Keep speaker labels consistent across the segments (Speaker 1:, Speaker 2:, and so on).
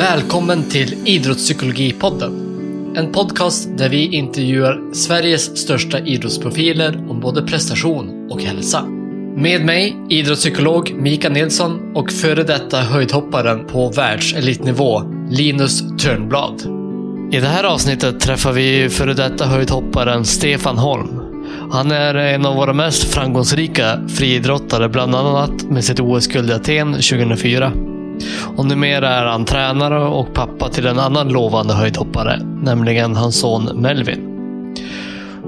Speaker 1: Välkommen till Idrottspsykologipodden. En podcast där vi intervjuar Sveriges största idrottsprofiler om både prestation och hälsa. Med mig idrottspsykolog Mika Nilsson och före detta höjdhopparen på världselitnivå Linus Törnblad. I det här avsnittet träffar vi före detta höjdhopparen Stefan Holm. Han är en av våra mest framgångsrika friidrottare, bland annat med sitt OS-guld i Aten 2004. Och numera är han tränare och pappa till en annan lovande höjdhoppare, nämligen hans son Melvin.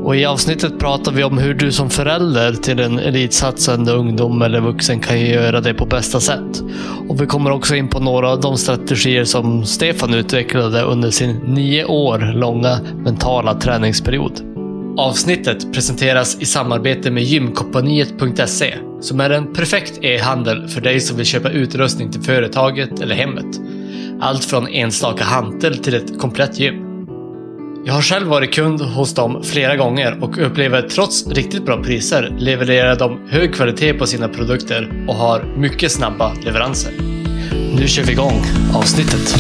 Speaker 1: Och I avsnittet pratar vi om hur du som förälder till en elitsatsande ungdom eller vuxen kan göra det på bästa sätt. Och Vi kommer också in på några av de strategier som Stefan utvecklade under sin nio år långa mentala träningsperiod. Avsnittet presenteras i samarbete med gymkompaniet.se som är en perfekt e-handel för dig som vill köpa utrustning till företaget eller hemmet. Allt från enstaka hantel till ett komplett gym. Jag har själv varit kund hos dem flera gånger och upplever trots riktigt bra priser levererar de hög kvalitet på sina produkter och har mycket snabba leveranser. Nu kör vi igång avsnittet.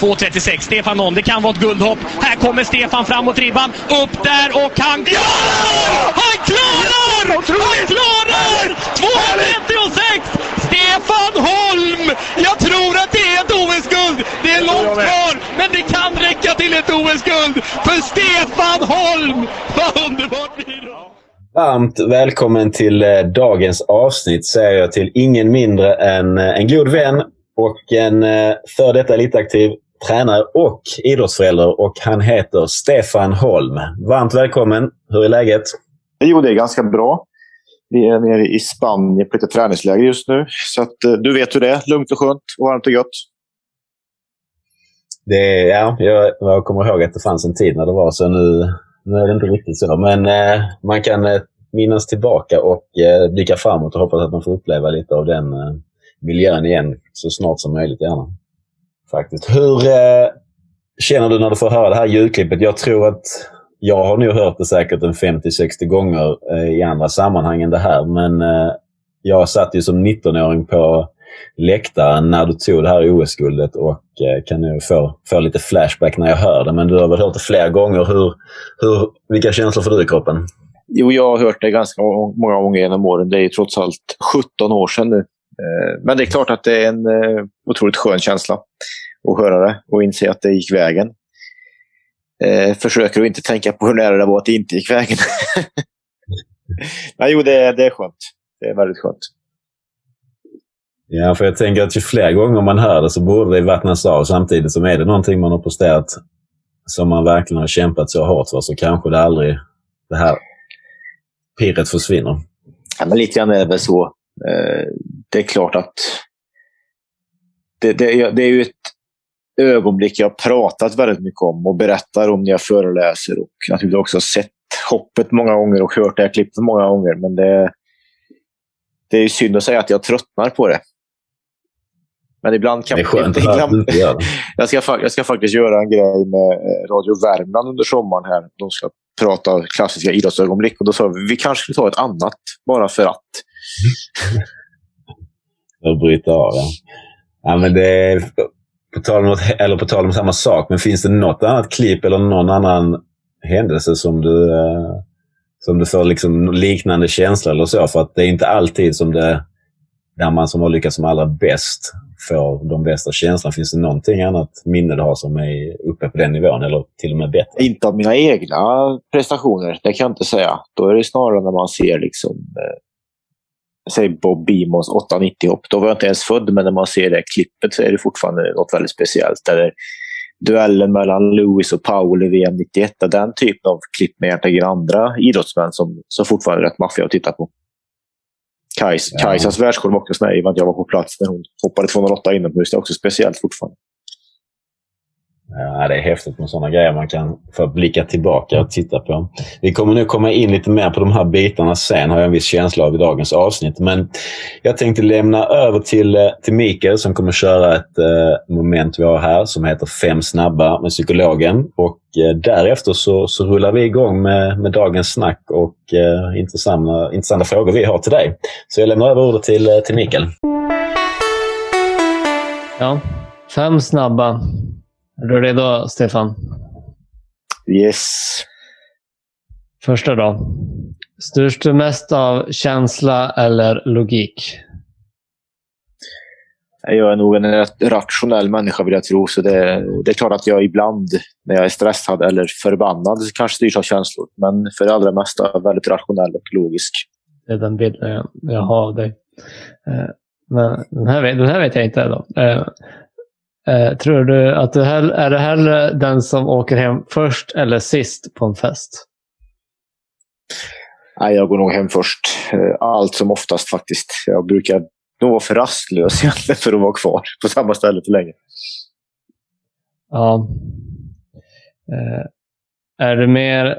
Speaker 2: 2.36. Stefan Holm, det kan vara ett guldhopp. Här kommer Stefan framåt ribban. Upp där och han... Ja! Han klarar! Han klarar! 2.36! Stefan Holm! Jag tror att det är ett OS-guld. Det är långt kvar, men det kan räcka till ett OS-guld. För Stefan Holm! Vad underbart blir det?
Speaker 3: Varmt välkommen till eh, dagens avsnitt säger jag till ingen mindre än eh, en god vän och en eh, för detta elitaktiv tränare och idrottsförälder och han heter Stefan Holm. Varmt välkommen! Hur är läget?
Speaker 4: Jo, det är ganska bra. Vi är nere i Spanien på lite träningsläger just nu. Så att, eh, du vet hur det är. Lugnt och skönt och varmt och gött.
Speaker 3: Det, ja, jag, jag kommer ihåg att det fanns en tid när det var så. Nu, nu är det inte riktigt så. Men eh, man kan eh, minnas tillbaka och eh, blicka framåt och hoppas att man får uppleva lite av den eh, miljön igen så snart som möjligt gärna. Faktiskt. Hur eh, känner du när du får höra det här ljudklippet? Jag tror att jag har nog hört det säkert en 50-60 gånger eh, i andra sammanhang än det här. Men eh, jag satt ju som 19-åring på läktaren när du tog det här OS-guldet och eh, kan nu få, få lite flashback när jag hör det. Men du har väl hört det flera gånger. Hur, hur, vilka känslor får du i kroppen?
Speaker 4: Jo, jag har hört det ganska många gånger genom åren. Det är trots allt 17 år sedan nu. Eh, men det är klart att det är en eh, otroligt skön känsla att höra det och inse att det gick vägen. Eh, försöker att inte tänka på hur nära det var att det inte gick vägen. Nej, jo, det, det är skönt. Det är väldigt skönt.
Speaker 3: Ja, för jag tänker att ju fler gånger man hör det så borde det vattnas av. Samtidigt som är det någonting man har presterat som man verkligen har kämpat så hårt för så kanske det aldrig det här pirret försvinner.
Speaker 4: Ja, men lite grann är det väl så. Det är klart att det, det, det är ju ett ögonblick jag har pratat väldigt mycket om och berättar om när jag föreläser och naturligtvis också sett hoppet många gånger och hört det här klippet många gånger. Men det, det är synd att säga att jag tröttnar på det. Men ibland kan
Speaker 3: det är skönt gör det.
Speaker 4: jag, ska, jag ska faktiskt göra en grej med eh, Radio Värmland under sommaren. här. De ska prata klassiska idrottsögonblick. Och då sa vi vi kanske skulle ta ett annat, bara för att.
Speaker 3: Att bryta av, ja. ja men det är, på, tal om, eller på tal om samma sak, men finns det något annat klipp eller någon annan händelse som du, eh, som du får liksom liknande känsla eller så? För att det är inte alltid som det, där man som har lyckats som allra bäst får de bästa känslorna. Finns det någonting annat minne du har som är uppe på den nivån eller till och med bättre?
Speaker 4: Inte av mina egna prestationer, det kan jag inte säga. Då är det snarare när man ser liksom eh, säg Bob Beamons 890 hopp. Då var jag inte ens född, men när man ser det klippet så är det fortfarande något väldigt speciellt. Eller duellen mellan Lewis och Powell i VM 91. Den typen av klipp med egentligen andra idrottsmän som, som fortfarande är rätt maffiga att titta på. Kajs, ja. Kajsas världsrekord var också sån i att jag var på plats när hon hoppade 208 inomhus. Det är också speciellt fortfarande.
Speaker 3: Ja, det är häftigt med sådana grejer man kan få blicka tillbaka och titta på. Vi kommer nu komma in lite mer på de här bitarna sen, har jag en viss känsla av i dagens avsnitt. Men jag tänkte lämna över till, eh, till Mikael som kommer köra ett eh, moment vi har här som heter Fem snabba med psykologen. Och eh, därefter så, så rullar vi igång med, med dagens snack och eh, intressanta, intressanta frågor vi har till dig. Så jag lämnar över ordet till, eh, till Mikael.
Speaker 1: Ja, fem snabba. Är du redo, Stefan?
Speaker 4: Yes.
Speaker 1: Första då. Styrs du mest av känsla eller logik?
Speaker 4: Jag är nog en rätt rationell människa vill jag tro. Så det, det är klart att jag ibland när jag är stressad eller förbannad kanske styrs av känslor. Men för det allra mesta väldigt rationell och logisk.
Speaker 1: Det är den bilden jag, jag har av dig. Eh, Men den här, den här vet jag inte. Då. Eh, tror du att du hell, är du hellre den som åker hem först eller sist på en fest?
Speaker 4: Nej, jag går nog hem först. Eh, Allt som oftast faktiskt. Jag brukar nog vara för rastlös egentligen för att vara kvar på samma ställe för länge.
Speaker 1: Ja. Eh, är du mer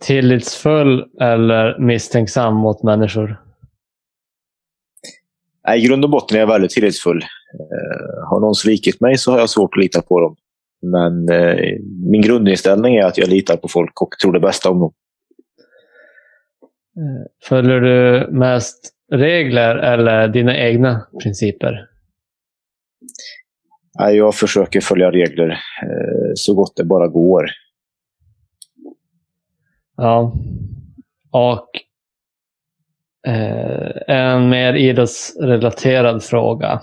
Speaker 1: tillitsfull eller misstänksam mot människor?
Speaker 4: I grund och botten är jag väldigt tillitsfull. Eh, Har någon svikit mig så har jag svårt att lita på dem. Men eh, min grundinställning är att jag litar på folk och tror det bästa om dem.
Speaker 1: Eh, Följer du mest regler eller dina egna principer?
Speaker 4: Jag försöker följa regler så gott det bara går.
Speaker 1: Ja. Och Eh, en mer idrottsrelaterad fråga.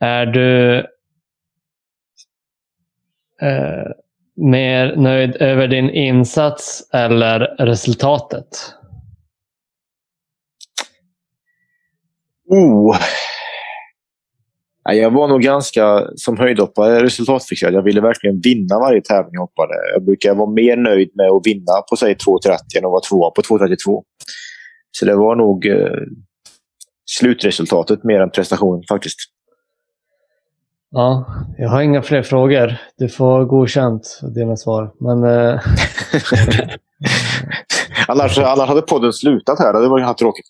Speaker 1: Är du eh, mer nöjd över din insats eller resultatet?
Speaker 4: Oh. Jag var nog ganska, som höjdhoppare, resultatfixerad. Jag ville verkligen vinna varje tävling jag hoppade. Jag brukar vara mer nöjd med att vinna på säg 2.30 än att vara tvåa på 2.32. Så det var nog eh, slutresultatet mer än prestationen faktiskt.
Speaker 1: Ja, jag har inga fler frågor. Du får godkänt dina svar. Men eh,
Speaker 4: annars, annars hade podden slutat här. Det var ju tråkigt.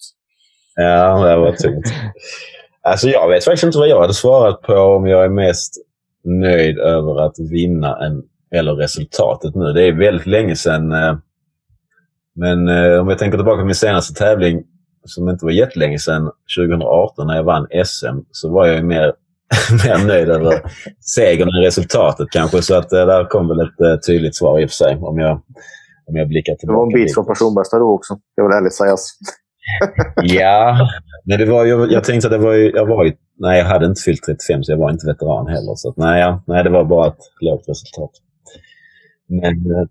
Speaker 3: Ja, det var tungt. Alltså jag vet faktiskt inte vad jag hade svarat på om jag är mest nöjd över att vinna en, eller resultatet nu. Det är väldigt länge sedan. eh, Men eh, om jag tänker tillbaka på min senaste tävling som inte var jättelänge sedan, 2018 när jag vann SM, så var jag ju mer, mer nöjd över segern än resultatet kanske. Så att eh, där kom väl ett eh, tydligt svar i och för sig om jag, om jag blickar
Speaker 4: Det
Speaker 3: tillbaka.
Speaker 4: var en bit från personbästa då också. Det vill ärligt sägas.
Speaker 3: Ja, men det var ju, jag tänkte att det var ju, jag var ju, nej jag hade inte fyllt 35 så jag var inte veteran heller. Så att, nej, ja, nej, det var bara ett lågt resultat. Men eh,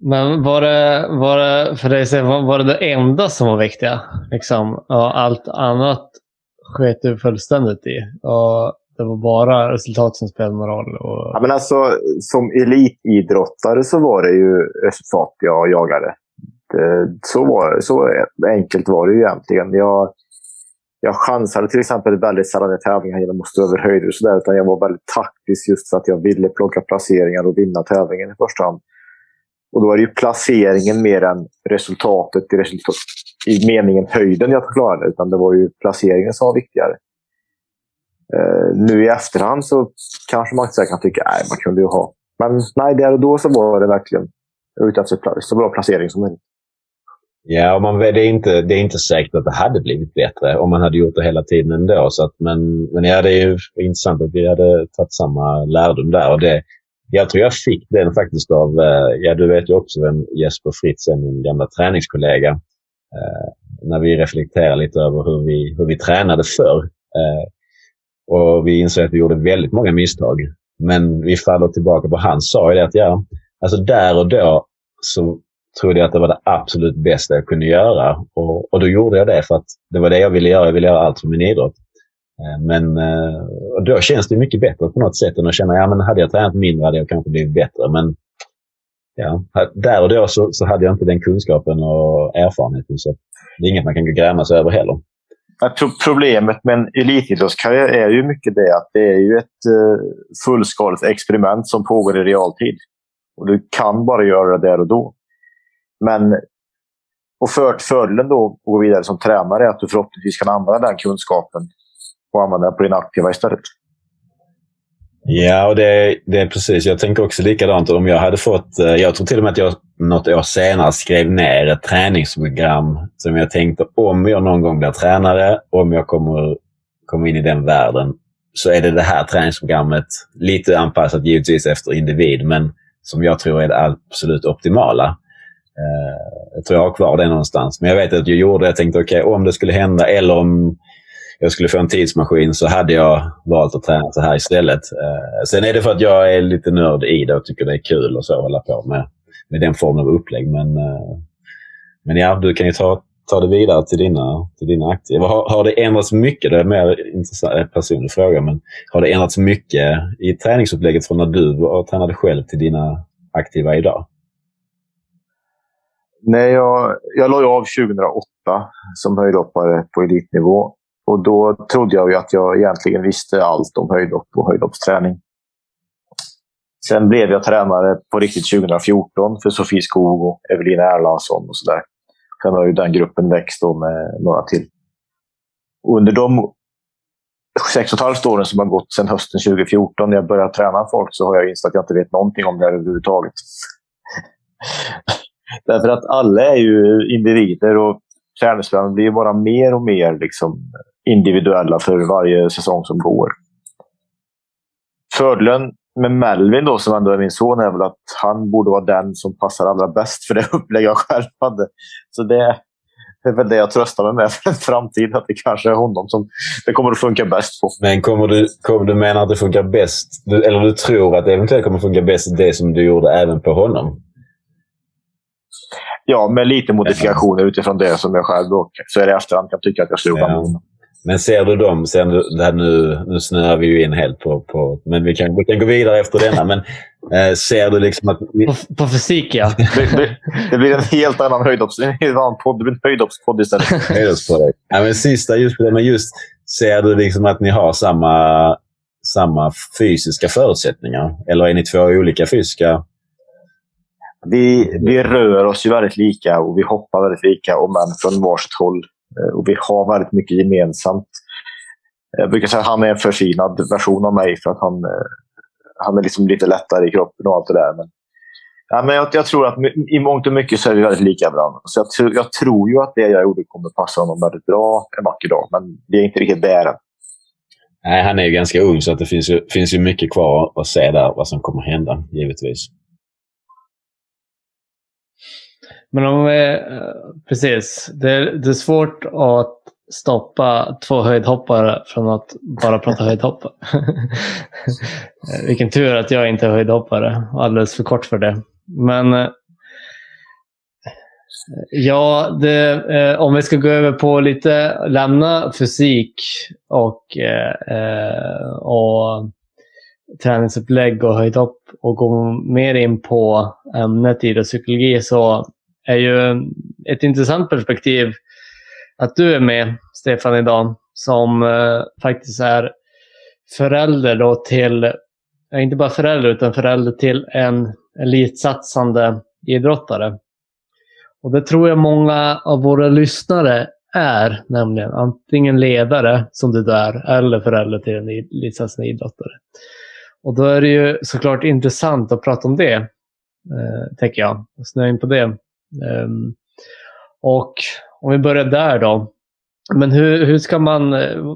Speaker 1: men var det, var det för dig var, var det det enda som var viktiga? Liksom, och allt annat sket du fullständigt i. Och det var bara resultat som spelade någon roll. Och,
Speaker 4: Ja, men alltså, som elitidrottare så var det ju resultat jag jagade. Det, så, var, så enkelt var det ju egentligen. Jag, jag chansade till exempel väldigt sällan i tävlingar genom att stå över höjder och sådär. Utan jag var väldigt taktisk just för att jag ville plocka placeringar och vinna tävlingen i första hand. Och då är det ju placeringen mer än resultatet i, resultat, i meningen höjden jag klarade. Utan det var ju placeringen som var viktigare. Uh, nu i efterhand så kanske man inte kan tycka att man kunde ju ha. Men nej, där och då så var det verkligen ute efter så bra placering som möjligt.
Speaker 3: ja, och man, det, är inte, det är inte säkert att det hade blivit bättre om man hade gjort det hela tiden ändå. Så att, men, men ja, det är ju intressant att vi hade tagit samma lärdom där. Och det, jag tror jag fick den faktiskt av, eh, ja du vet ju också vem Jesper Fritz är, min gamla träningskollega. Eh, när vi reflekterar lite över hur vi, hur vi tränade förr. Eh, och vi insåg att vi gjorde väldigt många misstag. Men vi faller tillbaka på, han sa ju det att ja, alltså där och då så trodde jag att det var det absolut bästa jag kunde göra. Och, och då gjorde jag det för att det var det jag ville göra. Jag ville göra allt för min idrott. Eh, men eh, då känns det mycket bättre på något sätt än att känna, ja men hade jag tränat mindre hade jag kanske blivit bättre. Men ja, där och då så, så hade jag inte den kunskapen och erfarenheten. Så det är inget man kan gräma sig över heller.
Speaker 4: Problemet med en elitidrottskarriär är ju mycket det att det är ju ett eh, fullskaligt experiment som pågår i realtid. Och du kan bara göra det där och då. Men och för, fördelen då att gå vidare som tränare är att du förhoppningsvis kan använda den kunskapen och använda den på din aktiva istället.
Speaker 3: Ja, och det, det är precis. Jag tänker också likadant. Om jag hade fått... Eh, jag tror till och med att jag något år senare skrev ner ett träningsprogram som jag tänkte om jag någon gång blir tränare, om jag kommer, kommer in i den världen, så är det det här träningsprogrammet. Lite anpassat givetvis efter individ, men som jag tror är det absolut optimala. Eh, jag tror jag har kvar det någonstans. Men jag vet att jag gjorde det. Jag tänkte okej, okay, om det skulle hända eller om jag skulle få en tidsmaskin så hade jag valt att träna så här istället. Eh, sen är det för att jag är lite nörd i det och tycker det är kul och så att hålla på med, med den formen av upplägg. Men, eh, men ja, du kan ju ta, ta det vidare till dina, till dina aktiva. Har, har det ändrats mycket? Det är en mer intressant eh, personlig fråga, men har det ändrats mycket i träningsupplägget från när du tränade själv till dina aktiva idag?
Speaker 4: Nej, jag, jag la av 2008 som höjdhoppare på elitnivå. Och då trodde jag ju att jag egentligen visste allt om höjdhopp och höjdhoppsträning. Sen blev jag tränare på riktigt 2014 för Sofie Skog och Evelina Erlandsson och sådär. Sen har ju den gruppen växt då med några till. Under de sex och ett halvt åren som har gått sedan hösten 2014 när jag började träna folk så har jag insett att jag inte vet någonting om det här överhuvudtaget. Därför att alla är ju individer och träningsplanen blir bara mer och mer liksom individuella för varje säsong som går. Fördelen med Melvin, då, som ändå är min son, är väl att han borde vara den som passar allra bäst för det upplägg jag själv hade. Så det är väl det jag tröstar mig med för en framtid. Att det kanske är honom som det kommer att funka bäst på.
Speaker 3: Men kommer du, kommer du mena att det funkar bäst, eller du tror att det eventuellt kommer funka bäst det som du gjorde även på honom?
Speaker 4: Ja, med lite modifikationer utifrån det som jag själv då, så är det efterhand kan tycka att jag slog ja.
Speaker 3: Men ser du dem, sen, det nu, nu snöar vi ju in helt på, på men vi kan, vi kan gå vidare efter denna. Men eh, ser du liksom att...
Speaker 1: På, på fysik, ja.
Speaker 4: det, det, det, blir en helt annan höjdhopps, en annan podd. Det blir en höjdhoppspodd istället.
Speaker 3: höjdhoppspodd. Ja, men sista, just på det, men just ser du liksom att ni har samma, samma fysiska förutsättningar? Eller är ni två olika fysiska
Speaker 4: vi, vi rör oss ju väldigt lika och vi hoppar väldigt lika, och men från varsitt håll. Eh, och vi har väldigt mycket gemensamt. Eh, jag brukar säga att han är en förfinad version av mig för att han, eh, han är liksom lite lättare i kroppen och allt det där. Men, ja, men jag, jag tror att i mångt och mycket så är vi väldigt lika varandra. Så jag, jag tror ju att det jag gjorde kommer passa honom väldigt bra en vacker dag. Men vi är inte riktigt där än.
Speaker 3: Nej, han är ju ganska ung så att det finns ju, finns ju mycket kvar att se där vad som kommer hända, givetvis.
Speaker 1: Men om vi, precis, det är, det är svårt att stoppa två höjdhoppare från att bara prata höjdhopp. Eh, vilken tur att jag inte är höjdhoppare. Alldeles för kort för det. Men eh, ja, det, eh, om vi ska gå över på lite, lämna fysik och, eh, och träningsupplägg och höjdhopp och gå mer in på ämnet idrottspsykologi så är ju ett intressant perspektiv att du är med, Stefan, idag. Som eh, faktiskt är förälder då till, eh, inte bara förälder, utan förälder till en elitsatsande idrottare. Och det tror jag många av våra lyssnare är, nämligen antingen ledare, som du är, eller förälder till en elitsatsande idrottare. Och då är det ju såklart intressant att prata om det, eh, tänker jag. Snöa in på det. Ehm, och om vi börjar där då. Men hur, hur ska man,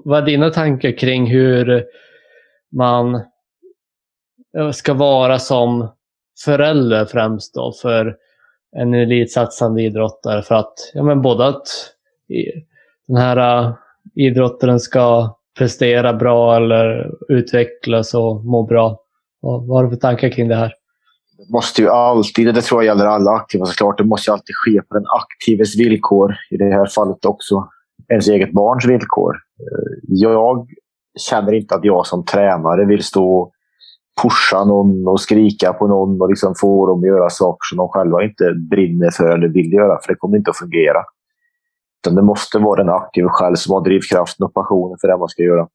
Speaker 1: vad är dina tankar kring hur man eh, ska vara som förälder främst då för en elitsatsande idrottare för att, ja men både att den här eh, idrottaren ska prestera bra eller utvecklas och må bra. vad har du för tankar kring det här?
Speaker 4: Det måste ju alltid, det tror jag gäller alla aktiva såklart, det måste ju alltid ske på den aktives villkor. I det här fallet också ens eget barns villkor. Eh, jag känner inte att jag som tränare vill stå och pusha någon och skrika på någon och liksom få dem att göra saker som de själva inte brinner för eller vill göra, för det kommer inte att fungera. Utan det måste vara den aktiva själv som har drivkraften och passionen för det man ska göra.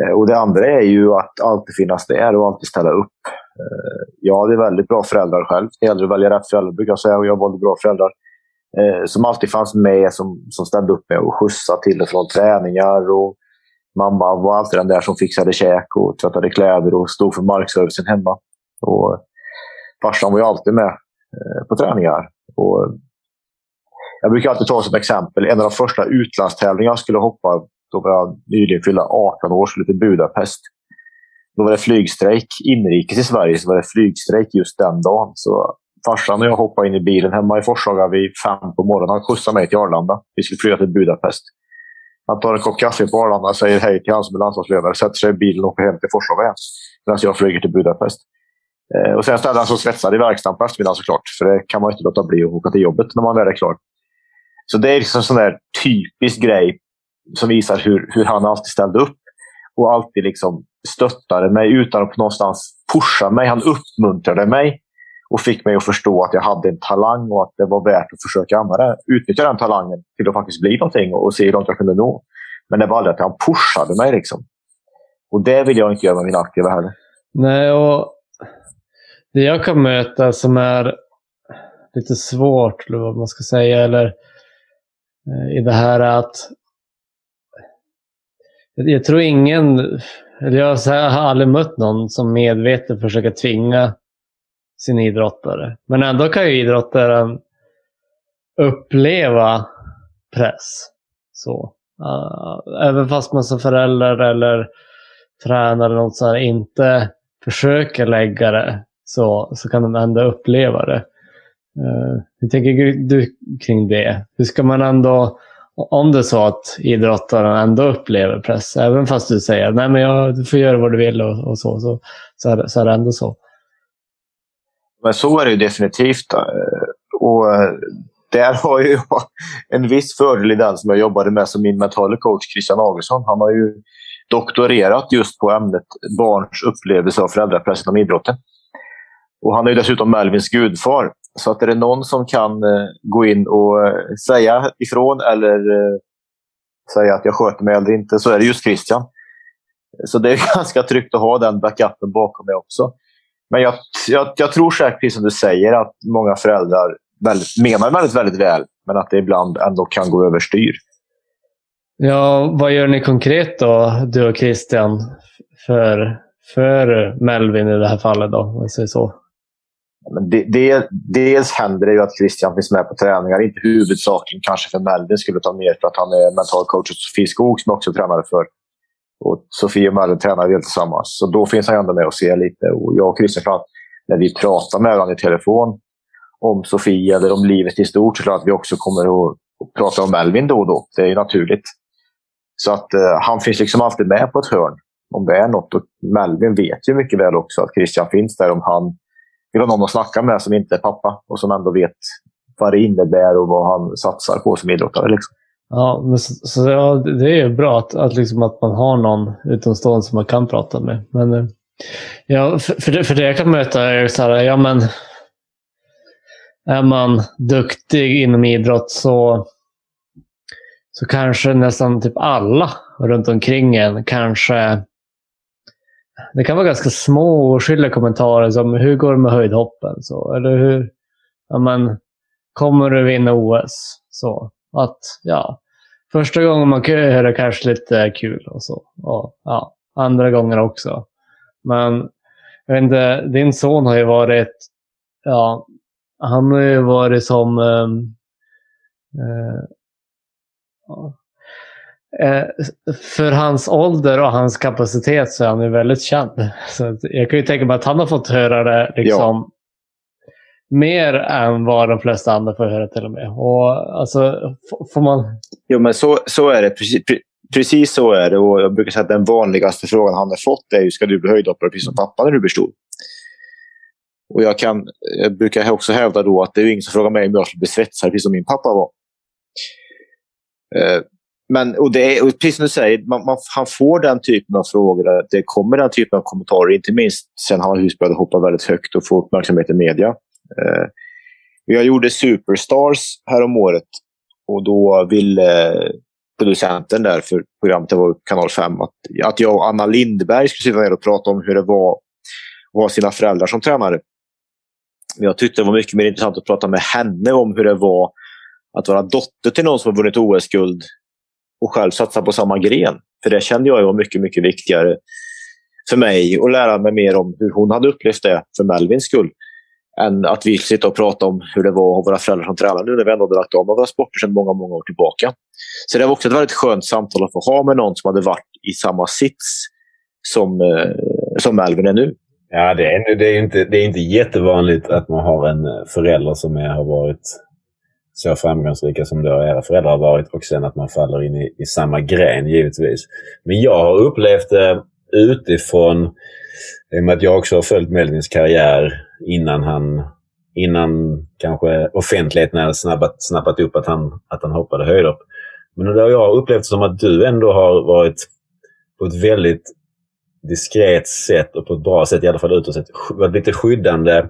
Speaker 4: Eh, och Det andra är ju att alltid finnas där och alltid ställa upp. Eh, jag hade väldigt bra föräldrar själv. Det gäller att välja rätt föräldrar brukar jag säga och jag valde bra föräldrar. Eh, som alltid fanns med, som, som ställde upp med och skjutsade till och från träningar. Och mamma var alltid den där som fixade käk och tvättade kläder och stod för markservicen hemma. Och eh, farsan var ju alltid med eh, på träningar. Och jag brukar alltid ta som exempel, en av de första utlandstävlingarna jag skulle hoppa, då var jag nyligen fyllda 18 år, skulle till Budapest. Då var det flygstrejk. Inrikes i Sverige så var det flygstrejk just den dagen. Så farsan och jag hoppade in i bilen hemma i Forshaga vid fem på morgonen. Han skjutsade mig till Arlanda. Vi skulle flyga till Budapest. Han tar en kopp kaffe på Arlanda, säger hej till han som är landslagsledare, sätter sig i bilen och åker hem till Forshaga igen. Medan jag flyger till Budapest. Eh, och sen ställde han sig och svetsade i verkstaden på eftermiddagen såklart. För det kan man inte låta bli att åka till jobbet när man väl är klar. Så det är liksom en sån där typisk grej som visar hur, hur han alltid ställde upp. Och alltid liksom stöttade mig utan att någonstans pusha mig. Han uppmuntrade mig och fick mig att förstå att jag hade en talang och att det var värt att försöka använda, utnyttja den talangen till att faktiskt bli någonting och se hur långt jag kunde nå. Men det var aldrig att han pushade mig. Liksom. Och det vill jag inte göra med mina aktiva heller.
Speaker 1: Nej, och det jag kan möta som är lite svårt, eller vad man ska säga, eller eh, i det här är att jag tror ingen, eller jag har aldrig mött någon som medvetet försöker tvinga sin idrottare. Men ändå kan ju idrottaren uppleva press. Så. Ah, även fast man som förälder eller tränare eller något så inte försöker lägga det så, så kan de ändå uppleva det. Uh, hur tänker du kring det? Hur ska man ändå om det är så att idrottaren ändå upplever press, även fast du säger nej men jag, du får göra vad du vill och, och så, så, så är, det, så är det ändå så.
Speaker 4: Men så är det ju definitivt. Eh, och eh, där har ju jag en viss fördel i den som jag jobbade med som min mentala coach Christian Augustsson. Han har ju doktorerat just på ämnet barns upplevelse av föräldrapress inom idrotten. Och han är dessutom Melvins gudfar. Så att är det någon som kan eh, gå in och eh, säga ifrån eller eh, säga att jag sköter mig eller inte så är det just Christian. Så det är ganska tryggt att ha den backupen bakom mig också. Men jag, jag, jag tror säkert, precis som du säger, att många föräldrar väldigt, menar väldigt, väldigt väl, men att det ibland ändå kan gå överstyr.
Speaker 1: Ja, vad gör ni konkret då, du och Christian, för, för Melvin i det här fallet? då, om säger så?
Speaker 4: Men det, det, dels händer det ju att Christian finns med på träningar. Inte huvudsakligen kanske för Melvin skulle ta mer för att han är mental coach hos Sofie Skog som jag också tränade för. Och Sofie och Melvin tränar vi tillsammans. Så då finns han ändå med och ser lite. Och jag och Christian, när vi pratar med varandra i telefon om Sofie eller om livet i stort, så klart att vi också kommer att prata om Melvin då och då. Det är ju naturligt. Så att eh, han finns liksom alltid med på ett hörn om det är något. Och Melvin vet ju mycket väl också att Christian finns där om han vill ha någon att snacka med som inte är pappa och som ändå vet vad det innebär och vad han satsar på som idrottare. Liksom.
Speaker 1: Ja, men så, så ja, det är ju bra att, att, liksom att man har någon utomstående som man kan prata med. Men, eh, ja, för, för, det, för det jag kan möta är så här, ja men är man duktig inom idrott så, så kanske nästan typ alla runt omkring en kanske det kan vara ganska små oskyldiga kommentarer som hur går det med höjdhoppen? Så, eller hur, ja, men, kommer du vinna OS? Så, att, ja, första gången man är det kanske lite kul och så. Och, ja, andra gånger också. Men jag vet inte, din son har ju varit, ja, han har ju varit som um, uh, för hans ålder och hans kapacitet så är han ju väldigt känd. Så jag kan ju tänka mig att han har fått höra det liksom ja. mer än vad de flesta andra får höra till och med. Och alltså, får man...
Speaker 4: Jo, men så, så är det. Precis, precis så är det. Och jag brukar säga att den vanligaste frågan han har fått är ju ska du bli höjdhoppare precis som pappa när du blir stor? Och jag, kan, jag brukar också hävda då att det är ingen som frågar mig om jag skulle bli svetsare precis som min pappa var. Eh, men, och det är, och precis som du säger, man, man, han får den typen av frågor. Det kommer den typen av kommentarer, inte minst sen han började hoppa väldigt högt och få uppmärksamhet i media. Eh, jag gjorde Superstars här om året Och då ville eh, producenten där för programmet, det var Kanal 5, att, att jag och Anna Lindberg skulle sitta ner och prata om hur det var att ha sina föräldrar som tränare. Men jag tyckte det var mycket mer intressant att prata med henne om hur det var att vara dotter till någon som har vunnit OS-guld och själv satsa på samma gren. För det kände jag var mycket, mycket viktigare för mig att lära mig mer om hur hon hade upplevt det för Melvins skull. Än att vi sitter och pratar om hur det var att våra föräldrar som tränar nu när vi ändå hade lagt av med våra sporter sedan många, många år tillbaka. Så det var också ett väldigt skönt samtal att få ha med någon som hade varit i samma sits som, eh, som Melvin är nu.
Speaker 3: Ja, det är, det, är inte, det är inte jättevanligt att man har en förälder som är, har varit så framgångsrika som då era föräldrar har varit och sen att man faller in i, i samma gren givetvis. Men jag har upplevt det utifrån, i och med att jag också har följt Melvins karriär innan han innan kanske offentligheten hade snabbat, snappat upp att han, att han hoppade höjdhopp. Men det har jag upplevt som att du ändå har varit på ett väldigt diskret sätt och på ett bra sätt, i alla fall utåt sett, varit lite skyddande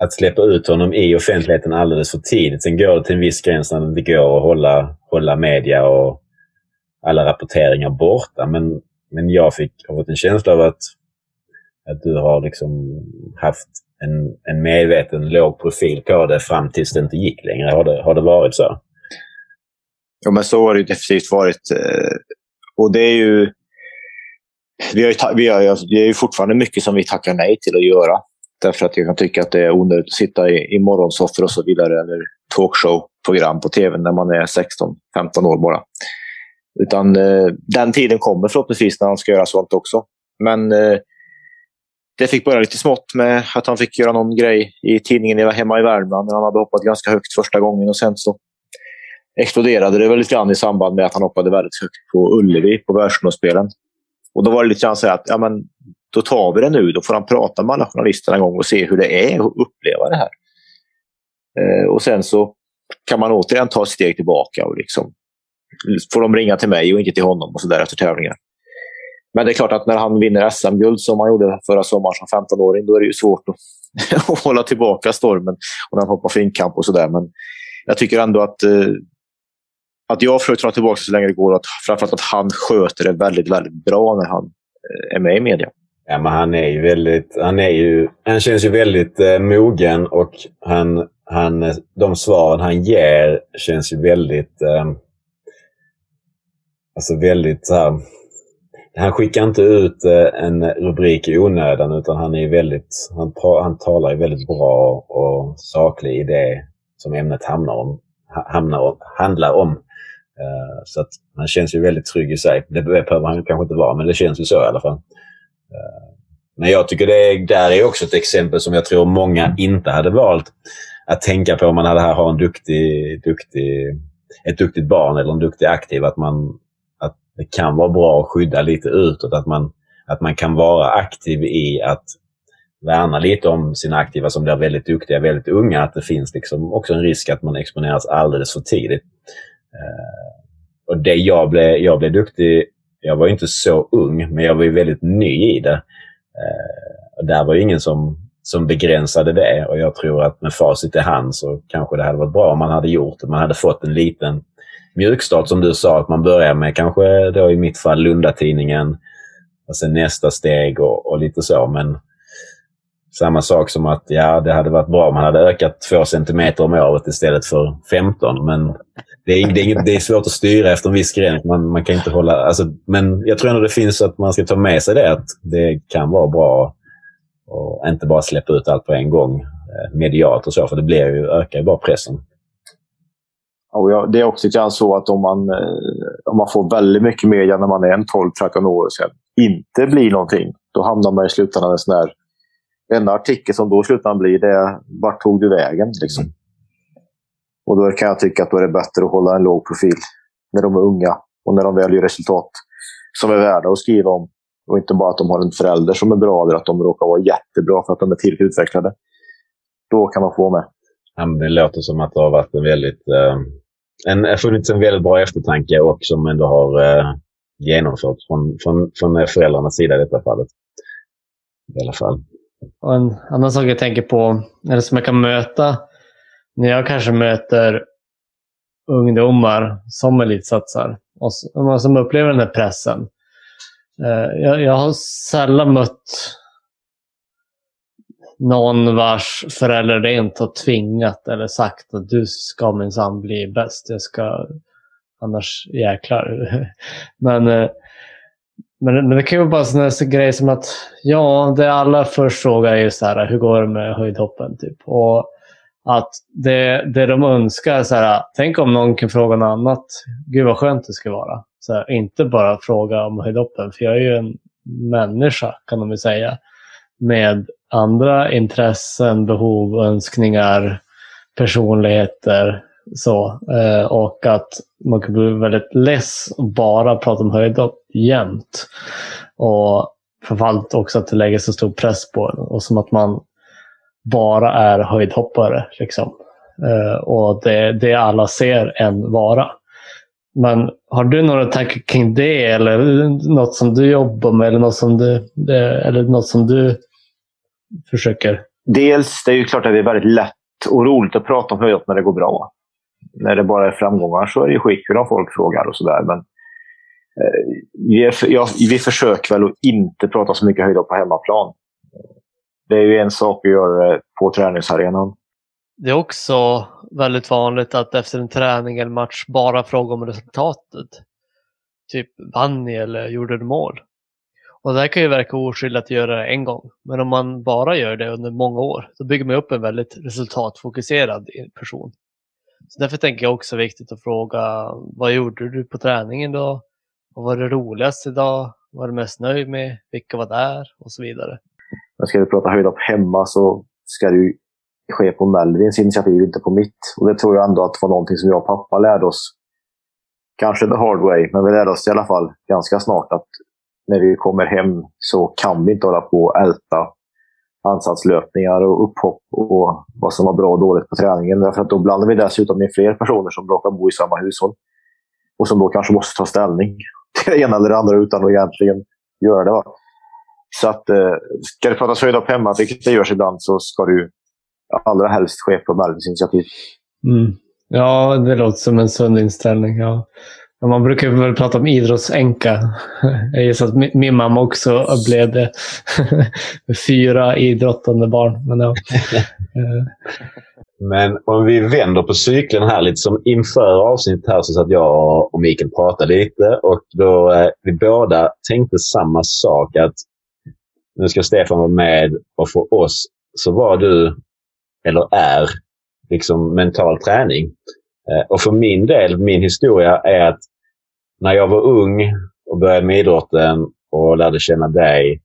Speaker 3: att släppa ut honom i offentligheten alldeles för tidigt. Sen går det till en viss gräns när det inte går att hålla, hålla media och alla rapporteringar borta. Men, men jag fick, har fått en känsla av att, att du har liksom haft en, en medveten låg profil på det fram tills det inte gick längre. Har det, har det varit så?
Speaker 4: Ja, men så har det definitivt varit. Eh, och det är ju... Vi har ju, vi har, alltså, vi har ju fortfarande mycket som vi tackar nej till att göra. Därför att jag kan tycka att det är onödigt att sitta i, i morgonsoffor och så vidare, eller talkshow-program på tv när man är 16-15 år bara. Utan eh, den tiden kommer förhoppningsvis när han ska göra sånt också. Men eh, det fick börja lite smått med att han fick göra någon grej i tidningen hemma i Värmland när han hade hoppat ganska högt första gången och sen så exploderade det väl lite grann i samband med att han hoppade väldigt högt på Ullevi på världsmästarspelen. Och då var det lite grann så att ja, men, då tar vi det nu. Då får han prata med alla journalister en gång och se hur det är att uppleva det här. Eh, och sen så kan man återigen ta ett steg tillbaka och liksom får de ringa till mig och inte till honom och så där efter tävlingar. Men det är klart att när han vinner SM-guld som han gjorde förra sommaren som 15-åring, då är det ju svårt att, att hålla tillbaka stormen och när han hoppar finkamp och sådär. Men jag tycker ändå att, eh, att jag försöker dra tillbaka så länge det går. Att, framförallt att han sköter det väldigt, väldigt bra när han eh, är med i media.
Speaker 3: Ja, men han är ju väldigt... Han, är ju, han känns ju väldigt eh, mogen och han, han, eh, de svaren han ger känns ju väldigt... Eh, alltså väldigt så här, Han skickar inte ut eh, en rubrik i onödan utan han är väldigt... Han, han talar ju väldigt bra och saklig i det som ämnet hamnar om, hamnar om, handlar om. Eh, så att han känns ju väldigt trygg i sig. Det behöver han kanske inte vara, men det känns ju så i alla fall. Men jag tycker det där är också ett exempel som jag tror många inte hade valt att tänka på om man hade här har en duktig, duktig, ett duktigt barn eller en duktig aktiv. Att, man, att det kan vara bra att skydda lite utåt. Att man, att man kan vara aktiv i att värna lite om sina aktiva som blir väldigt duktiga, väldigt unga. Att det finns liksom också en risk att man exponeras alldeles för tidigt. Eh, och det jag blev, jag blev duktig, jag var inte så ung, men jag var väldigt ny i det. Eh, och där var ingen som, som begränsade det och jag tror att med facit i hand så kanske det hade varit bra om man hade gjort det. Man hade fått en liten mjukstart som du sa, att man börjar med kanske då i mitt fall Lundatidningen och sen nästa steg och, och lite så. Men samma sak som att ja, det hade varit bra om man hade ökat två centimeter om året istället för 15. Men det är, det är, det är svårt att styra efter en viss gräns. Man, man kan inte hålla... Alltså, men jag tror ändå det finns att man ska ta med sig det. Att det kan vara bra och inte bara släppa ut allt på en gång eh, medialt och så. För det blir ju, ökar ju bara pressen.
Speaker 4: Och ja, det är också lite så att om man, eh, om man får väldigt mycket media när man är en 12-13 år och sen inte blir någonting, då hamnar man i slutändan en sån här en artikel som då slutligen blir det vart tog du vägen? Liksom. Mm. Och då kan jag tycka att då är det bättre att hålla en låg profil när de är unga och när de väl gör resultat som är värda att skriva om. Och inte bara att de har en förälder som är bra eller att de råkar vara jättebra för att de är tillräckligt utvecklade. Då kan man få med.
Speaker 3: Ja, det låter som att det har varit en väldigt... Eh, en, funnits en väldigt bra eftertanke och som ändå har eh, genomförts från, från, från föräldrarnas sida i detta fallet. I alla fall.
Speaker 1: Och en annan sak jag tänker på, eller som jag kan möta när jag kanske möter ungdomar som elitsatsar och som upplever den här pressen. Eh, jag, jag har sällan mött någon vars förälder rent har tvingat eller sagt att du ska minsann bli bäst. Jag ska, annars jäklar. Men, eh, men, men det kan ju vara bara sån grej som att ja, det alla först frågar är så här, hur går det med höjdhoppen? Typ. Och att det, det de önskar är så här, tänk om någon kan fråga något annat. Gud vad skönt det skulle vara. Så här, inte bara fråga om höjdhoppen, för jag är ju en människa kan de ju säga. Med andra intressen, behov, önskningar, personligheter. Så, eh, och att man kan bli väldigt less och bara prata om höjdhopp jämt. Och framförallt också att det lägger så stor press på en. Och som att man bara är höjdhoppare. Liksom. Eh, och det, det alla ser en vara. Men har du några tankar kring det eller något som du jobbar med eller något som du, eh, eller något som du försöker?
Speaker 4: Dels, det är ju klart att det är väldigt lätt och roligt att prata om höjdhopp när det går bra. När det bara är framgångar så är det skitkul om folk frågar och sådär. Men eh, vi, är, ja, vi försöker väl att inte prata så mycket höjdhopp på hemmaplan. Det är ju en sak att göra på träningsarenan.
Speaker 1: Det är också väldigt vanligt att efter en träning eller match bara fråga om resultatet. Typ vann ni eller gjorde du mål? Och det här kan ju verka oskyldigt att göra det en gång. Men om man bara gör det under många år, då bygger man upp en väldigt resultatfokuserad person. Så därför tänker jag också viktigt att fråga, vad gjorde du på träningen då? Vad var det roligaste idag? Vad var du mest nöjd med? Vilka var där? Och så vidare.
Speaker 4: Men ska vi prata höjdhopp hemma så ska det ju ske på Melvins initiativ, inte på mitt. Och det tror jag ändå att var någonting som jag och pappa lärde oss. Kanske the hard way, men vi lärde oss i alla fall ganska snart att när vi kommer hem så kan vi inte hålla på och älta ansatslöpningar och upphopp och vad som var bra och dåligt på träningen. Därför att då blandar vi dessutom med fler personer som råkar bo i samma hushåll. Och som då kanske måste ta ställning till det ena eller det andra utan att egentligen göra det. Va? Så att, eh, ska det pratas höjdhopp hemma, vilket det görs ibland, så ska du allra helst ske på Melvins initiativ.
Speaker 1: Mm. Ja, det låter som en sund inställning. Ja. Man brukar väl prata om idrottsänka. Jag gissar att min mamma också blev det. Fyra idrottande barn. Men, ja.
Speaker 3: Men om vi vänder på cykeln här lite som inför avsnittet här så satt jag och Mikael pratade lite och då eh, vi båda tänkte samma sak att nu ska Stefan vara med och för oss så var du, eller är, liksom mental träning. Eh, och för min del, min historia är att när jag var ung och började med idrotten och lärde känna dig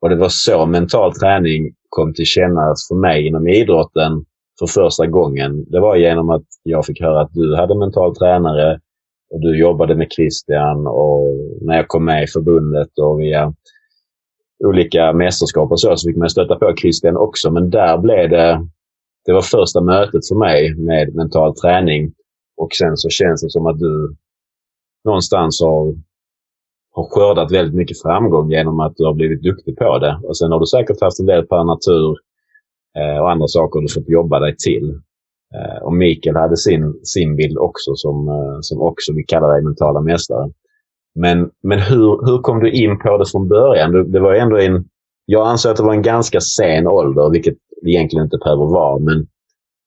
Speaker 3: och det var så mental träning kom till kännas för mig inom idrotten för första gången. Det var genom att jag fick höra att du hade mental tränare och du jobbade med Christian och när jag kom med i förbundet och via olika mästerskap och så, så fick man stöta på Christian också. Men där blev det... Det var första mötet för mig med mental träning. Och sen så känns det som att du någonstans har, har skördat väldigt mycket framgång genom att du har blivit duktig på det. Och sen har du säkert haft en del per natur eh, och andra saker du fått jobba dig till. Eh, och Mikael hade sin, sin bild också som, eh, som också vi kallar dig mentala mästare. Men, men hur, hur kom du in på det från början? Det var ändå en, jag anser att det var en ganska sen ålder, vilket egentligen inte behöver vara. Men,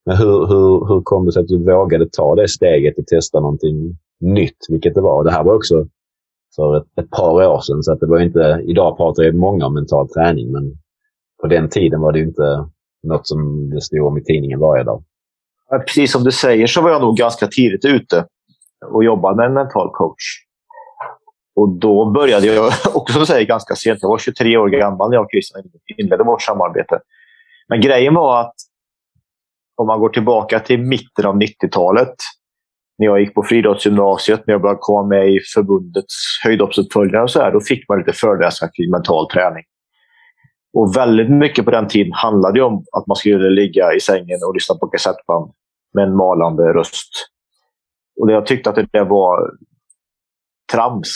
Speaker 3: men hur, hur, hur kom det sig att du vågade ta det steget och testa någonting nytt, vilket det var? Det här var också för ett, ett par år sedan, så att det var inte... Idag pratar ju många om mental träning, men på den tiden var det inte något som det stod om i tidningen varje dag.
Speaker 4: Precis som du säger så var jag nog ganska tidigt ute och jobbade med en mental coach. Och då började jag också säga ganska sent. Jag var 23 år gammal när jag och Christian inledde vårt samarbete. Men grejen var att om man går tillbaka till mitten av 90-talet. När jag gick på friidrottsgymnasiet, när jag började komma med i förbundets höjdhoppsuppföljare. och så här, då fick man lite föreläsningar kring mental träning. Och väldigt mycket på den tiden handlade om att man skulle ligga i sängen och lyssna på kassettband med en malande röst. Och jag tyckte att det var trams,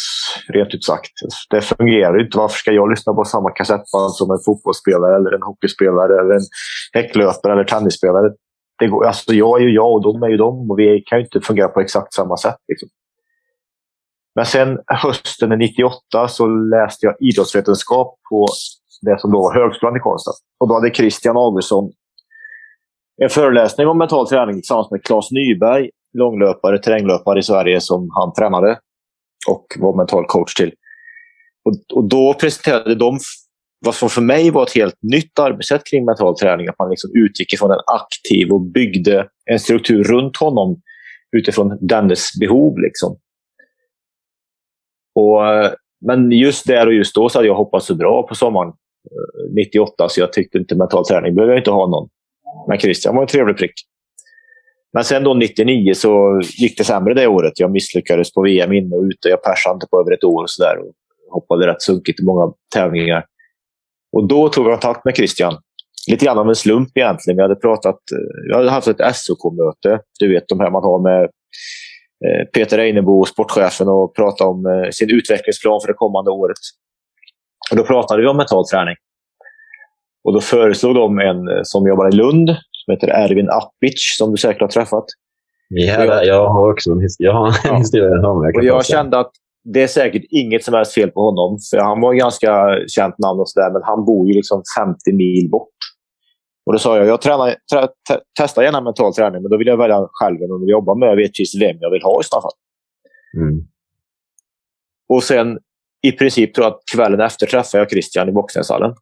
Speaker 4: rent ut sagt. Det fungerar inte. Varför ska jag lyssna på samma kassettband som en fotbollsspelare, eller en hockeyspelare, eller en häcklöpare eller tennisspelare? det går, alltså jag är ju jag och de är ju de och vi kan ju inte fungera på exakt samma sätt. Liksom. Men sen hösten 98 så läste jag idrottsvetenskap på det som då var Högskolan i Karlstad. Och då hade Christian Augustsson en föreläsning om mental träning tillsammans med Claes Nyberg, långlöpare, terränglöpare i Sverige som han tränade och var mental coach till. Och, och då presenterade de vad som för mig var ett helt nytt arbetssätt kring mental träning. Att man liksom utgick ifrån en aktiv och byggde en struktur runt honom utifrån dennes behov. Liksom. Och, men just där och just då så hade jag hoppats så bra på sommaren eh, 98 så jag tyckte inte mental träning behöver jag inte ha någon. Men Christian var en trevlig prick. Men sen då 99 så gick det sämre det året. Jag misslyckades på VM inne och ute. Jag persade inte på över ett år och sådär. Hoppade rätt sunkigt i många tävlingar. Och då tog jag kontakt med Christian. Lite grann av en slump egentligen. Vi hade pratat, eh, jag hade haft ett SOK-möte. Du vet de här man har med eh, Peter Einebo, sportchefen, och pratat om eh, sin utvecklingsplan för det kommande året. Och då pratade vi om mental träning. Och då föreslog de en som jobbar i Lund, som heter Erwin Appic, som du säkert har träffat.
Speaker 3: Ja, jag, jag har också en, jag har en ja. historia om
Speaker 4: jag, och jag kände att det är säkert inget som helst fel på honom. För Han var ganska känt namn och sådär, men han bor ju liksom 50 mil bort. Och Då sa jag jag tränar, trä, te, testar gärna mental träning, men då vill jag välja själv vem jag vill jobba med. Jag vet precis vem jag vill ha i så fall. Mm. Och sen i princip tror jag att kvällen efter träffade jag Christian i boxningshallen.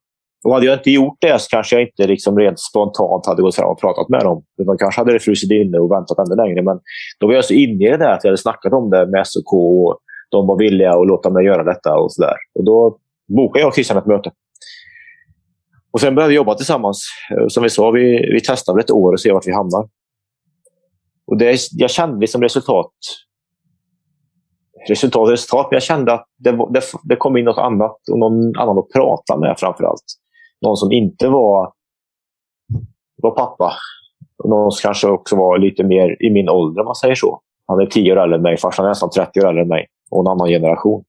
Speaker 4: Och hade jag inte gjort det så kanske jag inte liksom rent spontant hade gått fram och pratat med dem. Utan kanske hade det frusit inne och väntat ännu längre. Men då var jag så inne i det där att jag hade snackat om det med SOK och de var villiga att låta mig göra detta och sådär. Och då bokade jag och Christian ett möte. Och sen började vi jobba tillsammans. Eh, som vi sa, vi, vi testar ett år och ser vart vi hamnar. Och det, jag kände liksom resultat resultat resultat, men jag kände att det, det, det kom in något annat och någon annan att prata med framför allt. Någon som inte var, var pappa. Någon som kanske också var lite mer i min ålder om man säger så. Han är tio år äldre än mig, farsan är nästan 30 år äldre än mig och en annan generation.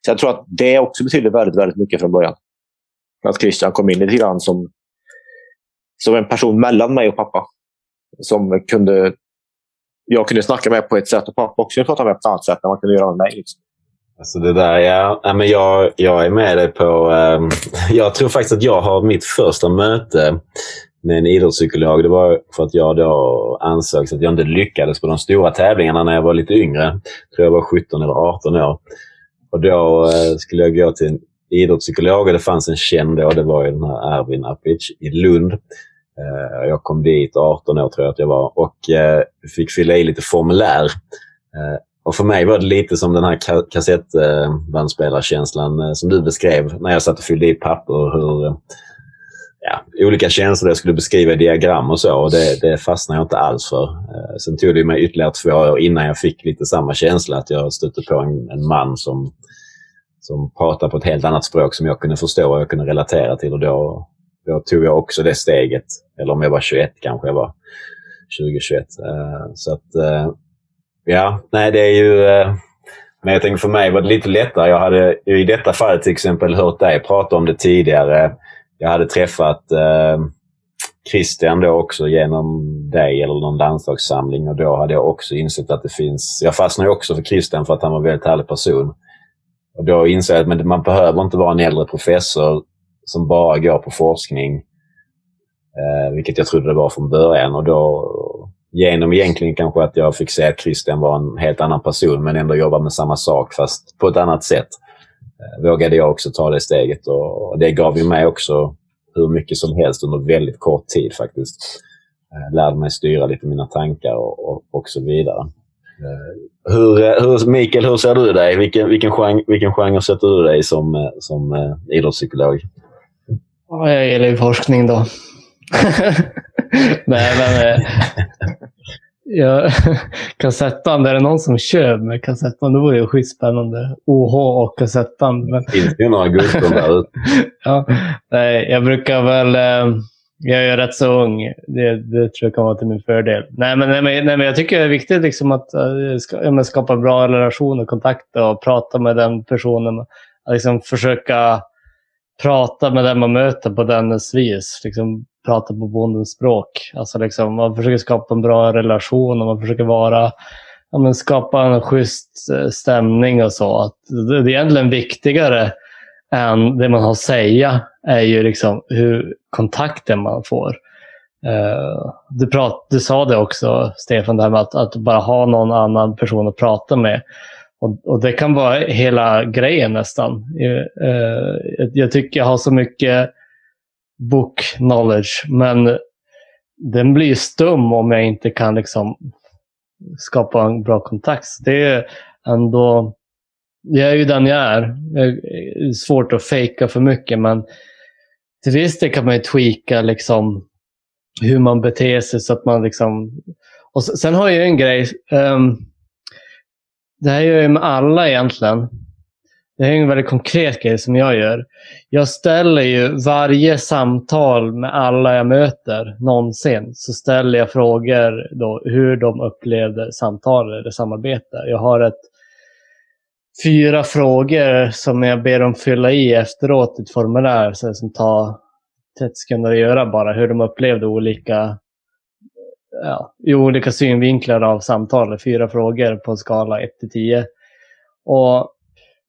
Speaker 4: Så jag tror att det också betyder väldigt, väldigt mycket från början. Att Christian kom in lite grann som, som en person mellan mig och pappa. Som kunde, jag kunde snacka med på ett sätt och pappa också kunde prata med på ett annat sätt än man kunde göra med mig. Liksom.
Speaker 3: Alltså det där, ja. ja men jag, jag är med dig på... Um, jag tror faktiskt att jag har mitt första möte med en idrottspsykolog. Det var för att jag då ansåg att jag inte lyckades på de stora tävlingarna när jag var lite yngre. Jag tror jag var 17 eller 18 år. Och då eh, skulle jag gå till en idrottspsykolog och det fanns en känd då. Det var ju den här Erwin Apic i Lund. Eh, jag kom dit 18 år tror jag att jag var och eh, fick fylla i lite formulär. Eh, och för mig var det lite som den här kassettbandspelarkänslan eh, som du beskrev när jag satt och fyllde i papper. Hur, eh, ja, olika känslor jag skulle beskriva i diagram och så. Och det, det fastnade jag inte alls för. Eh, sen tog det mig ytterligare två år innan jag fick lite samma känsla. Att jag stötte på en, en man som, som pratade på ett helt annat språk som jag kunde förstå och jag kunde relatera till. Och då, då tog jag också det steget. Eller om jag var 21 kanske jag var. 2021. Så att, ja, nej det är ju... Eh, men jag tänker för mig var det lite lättare. Jag hade i detta fall till exempel hört dig prata om det tidigare jag hade träffat eh, Christian då också genom dig eller någon landslagssamling och då hade jag också insett att det finns... Jag fastnade också för Christian för att han var en väldigt härlig person. Och då insåg jag att man behöver inte vara en äldre professor som bara går på forskning. Eh, vilket jag trodde det var från början. Och då, genom egentligen kanske att jag fick se att Christian var en helt annan person men ändå jobba med samma sak fast på ett annat sätt. Eh, vågade jag också ta det steget. Och det gav ju mig också hur mycket som helst under väldigt kort tid faktiskt. Eh, lärde mig styra lite mina tankar och, och, och så vidare. Eh, hur, hur, Mikael, hur ser du dig? Vilken, vilken, genre, vilken genre sätter du dig som, som idrottspsykolog?
Speaker 1: Ja, jag gillar ju forskning då. Nej, men Ja, kassettband, är det någon som kör med kassettband? Det vore ju skitspännande. OH och kassettband. Men...
Speaker 3: Finns det ju några guldband där
Speaker 1: ja, nej, Jag brukar väl... Eh, jag är rätt så ung. Det, det tror jag kan vara till min fördel. Nej, men, nej, men, nej, men jag tycker det är viktigt liksom att uh, ska, skapa bra relationer kontakter och prata med den personen. Att liksom försöka prata med den man möter på dennes vis. Liksom prata på bondens språk. Alltså liksom, man försöker skapa en bra relation och man försöker vara, ja, men skapa en schysst eh, stämning och så. Att det är egentligen viktigare än det man har att säga är ju liksom hur kontakten man får. Uh, du, prat, du sa det också, Stefan, det här med att, att bara ha någon annan person att prata med. Och, och det kan vara hela grejen nästan. Uh, jag tycker jag har så mycket book knowledge, men den blir stum om jag inte kan liksom skapa en bra kontakt. Det är ändå jag är ju den jag är. Det är svårt att fejka för mycket men till viss del kan man ju tweaka liksom hur man beter sig så att man liksom... Och sen har jag en grej. Um, det här gör jag med alla egentligen. Det är en väldigt konkret grej som jag gör. Jag ställer ju varje samtal med alla jag möter någonsin så ställer jag frågor då hur de upplevde samtalet eller samarbetet. Jag har ett fyra frågor som jag ber dem fylla i efteråt i ett formulär så som tar 30 sekunder att göra bara. Hur de upplevde olika, ja, i olika synvinklar av samtalet. Fyra frågor på en skala 1 till 10. Och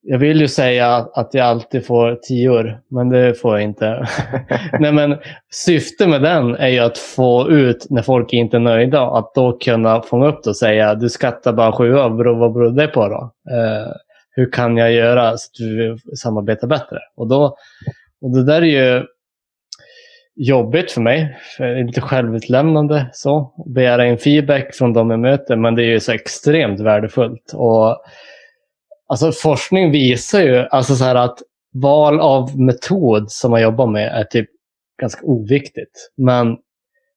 Speaker 1: jag vill ju säga att jag alltid får tior, men det får jag inte. Nej, men syftet med den är ju att få ut när folk inte är nöjda, att då kunna fånga upp det och säga du skattar bara sju av, vad beror det på då? Eh, hur kan jag göra så att vi samarbetar bättre? Och, då, och det där är ju jobbigt för mig. För det är lite självutlämnande så. Begära in feedback från de jag möter. Men det är ju så extremt värdefullt. Och, alltså, forskning visar ju alltså så här att val av metod som man jobbar med är typ ganska oviktigt. Men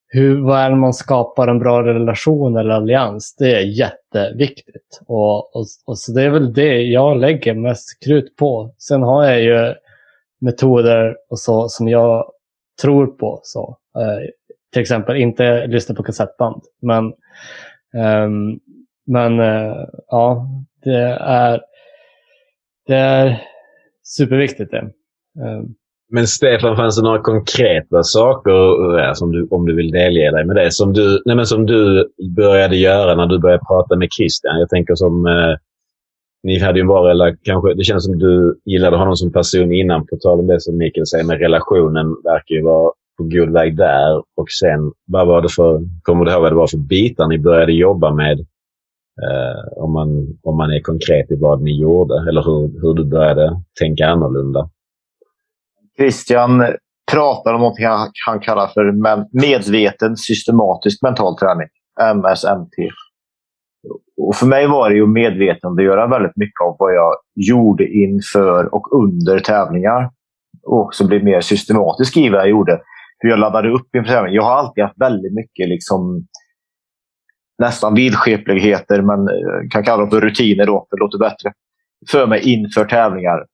Speaker 1: hur, väl man skapar en bra relation eller allians? Det är jätteviktigt. Och, och, och, så det är väl det jag lägger mest krut på. Sen har jag ju metoder och så som jag tror på. Så. Eh, till exempel inte lyssna på kassettband. Men, eh, men eh, ja, det är, det är superviktigt det. Eh,
Speaker 3: men Stefan, fanns det några konkreta saker, eh, som du, om du vill delge dig med det, som du, nej men som du började göra när du började prata med Christian? Jag tänker som... Eh, ni hade ju en bra relation. Kanske, det känns som du gillade honom som person innan. På tal om det som Mikael säger Men relationen verkar ju vara på god väg där. Och sen, vad var det för... Kommer du ihåg vad det var för bitar ni började jobba med? Eh, om, man, om man är konkret i vad ni gjorde. Eller hur, hur du började tänka annorlunda.
Speaker 4: Christian pratar om något han kallar för medveten systematisk mental träning. MSMT. Och för mig var det ju medvetandegöra väldigt mycket av vad jag gjorde inför och under tävlingar. Och också bli mer systematisk i vad jag gjorde. Hur jag laddade upp inför tävlingar. Jag har alltid haft väldigt mycket liksom, nästan vidskepligheter, men eh, kan kalla dem för rutiner då, för det låter bättre. För mig inför tävlingar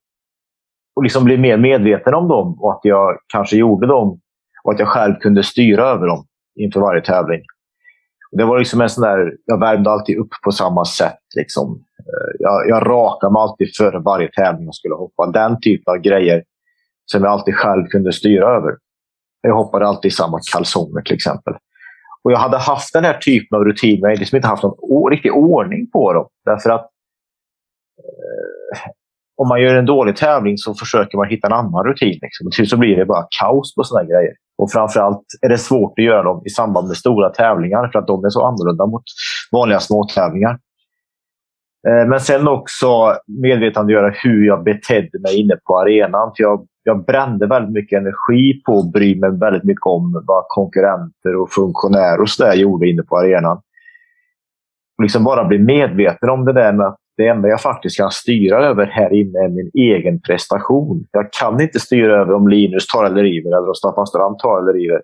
Speaker 4: och liksom bli mer medveten om dem och att jag kanske gjorde dem och att jag själv kunde styra över dem inför varje tävling. Det var liksom en sån där, jag värmde alltid upp på samma sätt. Liksom. Eh, jag, jag rakade mig alltid före varje tävling jag skulle hoppa. Den typen av grejer som jag alltid själv kunde styra över. Jag hoppade alltid i samma kalsonger till exempel. Och Jag hade haft den här typen av rutiner, men jag liksom inte haft någon riktig ordning på dem. Därför att eh, om man gör en dålig tävling så försöker man hitta en annan rutin. Liksom. Till så blir det bara kaos på sådana grejer. Och framförallt är det svårt att göra dem i samband med stora tävlingar för att de är så annorlunda mot vanliga småtävlingar. Eh, men sen också medvetandegöra hur jag betedde mig inne på arenan. För jag, jag brände väldigt mycket energi på att bry mig väldigt mycket om vad konkurrenter och funktionärer och sådär gjorde inne på arenan. Liksom bara bli medveten om det där med att det enda jag faktiskt kan styra över här inne är min egen prestation. Jag kan inte styra över om Linus tar eller river eller om Staffan Strand tar eller river.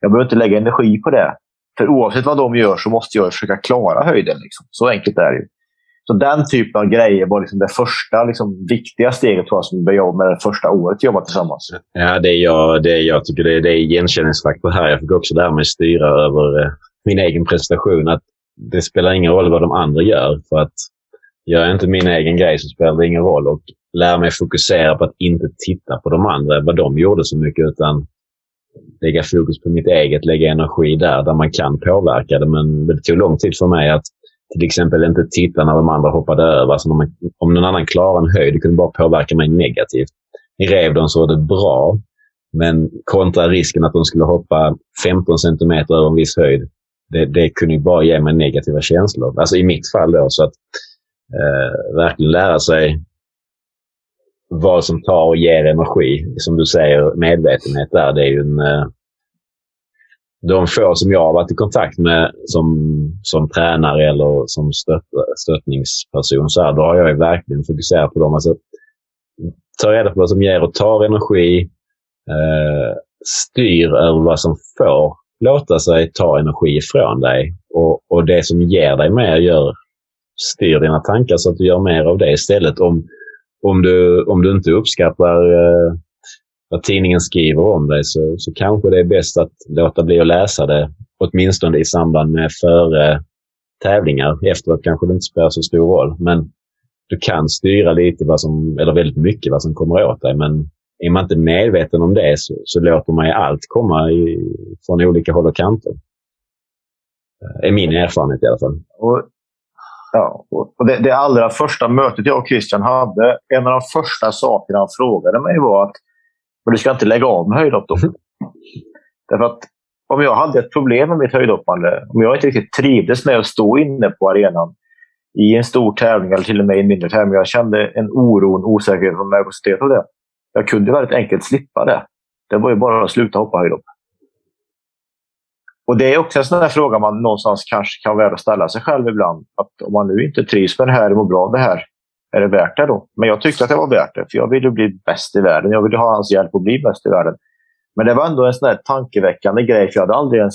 Speaker 4: Jag behöver inte lägga energi på det. För oavsett vad de gör så måste jag försöka klara höjden. Liksom. Så enkelt är det. Så den typen av grejer var liksom det första liksom, viktiga steget tror jag, som vi började jobba med det första året jobba tillsammans.
Speaker 3: Ja, det jag, det jag tycker det, det är igenkänningsfaktor här. Jag fick också lära mig styra över eh, min egen prestation. Att det spelar ingen roll vad de andra gör. För att Gör jag inte min egen grej så spelar det ingen roll. Och lära mig fokusera på att inte titta på de andra, vad de gjorde så mycket, utan lägga fokus på mitt eget, lägga energi där, där man kan påverka det. Men det tog lång tid för mig att till exempel inte titta när de andra hoppade över. Alltså man, om någon annan klarar en höjd, det kunde bara påverka mig negativt. I Revdon så var det bra, men kontra risken att de skulle hoppa 15 centimeter över en viss höjd, det, det kunde ju bara ge mig negativa känslor. Alltså i mitt fall då. Så att eh, verkligen lära sig vad som tar och ger energi. Som du säger, medvetenhet där, det är ju en... Eh, de få som jag har varit i kontakt med som, som tränare eller som stött, stöttningsperson, så här, då har jag verkligen fokuserat på dem. Alltså, ta reda på vad som ger och tar energi. Eh, styr över vad som får låta sig ta energi ifrån dig. Och, och det som ger dig mer gör, styr dina tankar så att du gör mer av det istället. Om, om, du, om du inte uppskattar eh, vad tidningen skriver om dig så, så kanske det är bäst att låta bli att läsa det. Åtminstone i samband med före tävlingar. Efteråt kanske det inte spelar så stor roll. Men du kan styra lite, vad som, eller väldigt mycket vad som kommer åt dig. Men är man inte medveten om det så, så låter man ju allt komma i, från olika håll och kanter. Det är min erfarenhet i alla fall.
Speaker 4: Och, ja, och det, det allra första mötet jag och Christian hade, en av de första sakerna han frågade mig var att men du ska inte lägga av med höjdhopp då. Därför att om jag hade ett problem med mitt höjdhoppande, om jag inte riktigt trivdes med att stå inne på arenan i en stor tävling eller till och med i en mindre tävling. Jag kände en oro, en osäkerhet och nervositet av det. Jag kunde väldigt enkelt slippa det. Det var ju bara att sluta hoppa höjdhopp. Och det är också en sån där fråga man någonstans kanske kan vara att ställa sig själv ibland. Att om man nu inte trivs med det här och mår bra av det här, är det värt det då? Men jag tyckte att det var värt det, för jag ville bli bäst i världen. Jag ville ha hans hjälp att bli bäst i världen. Men det var ändå en sån där tankeväckande grej, för jag hade aldrig ens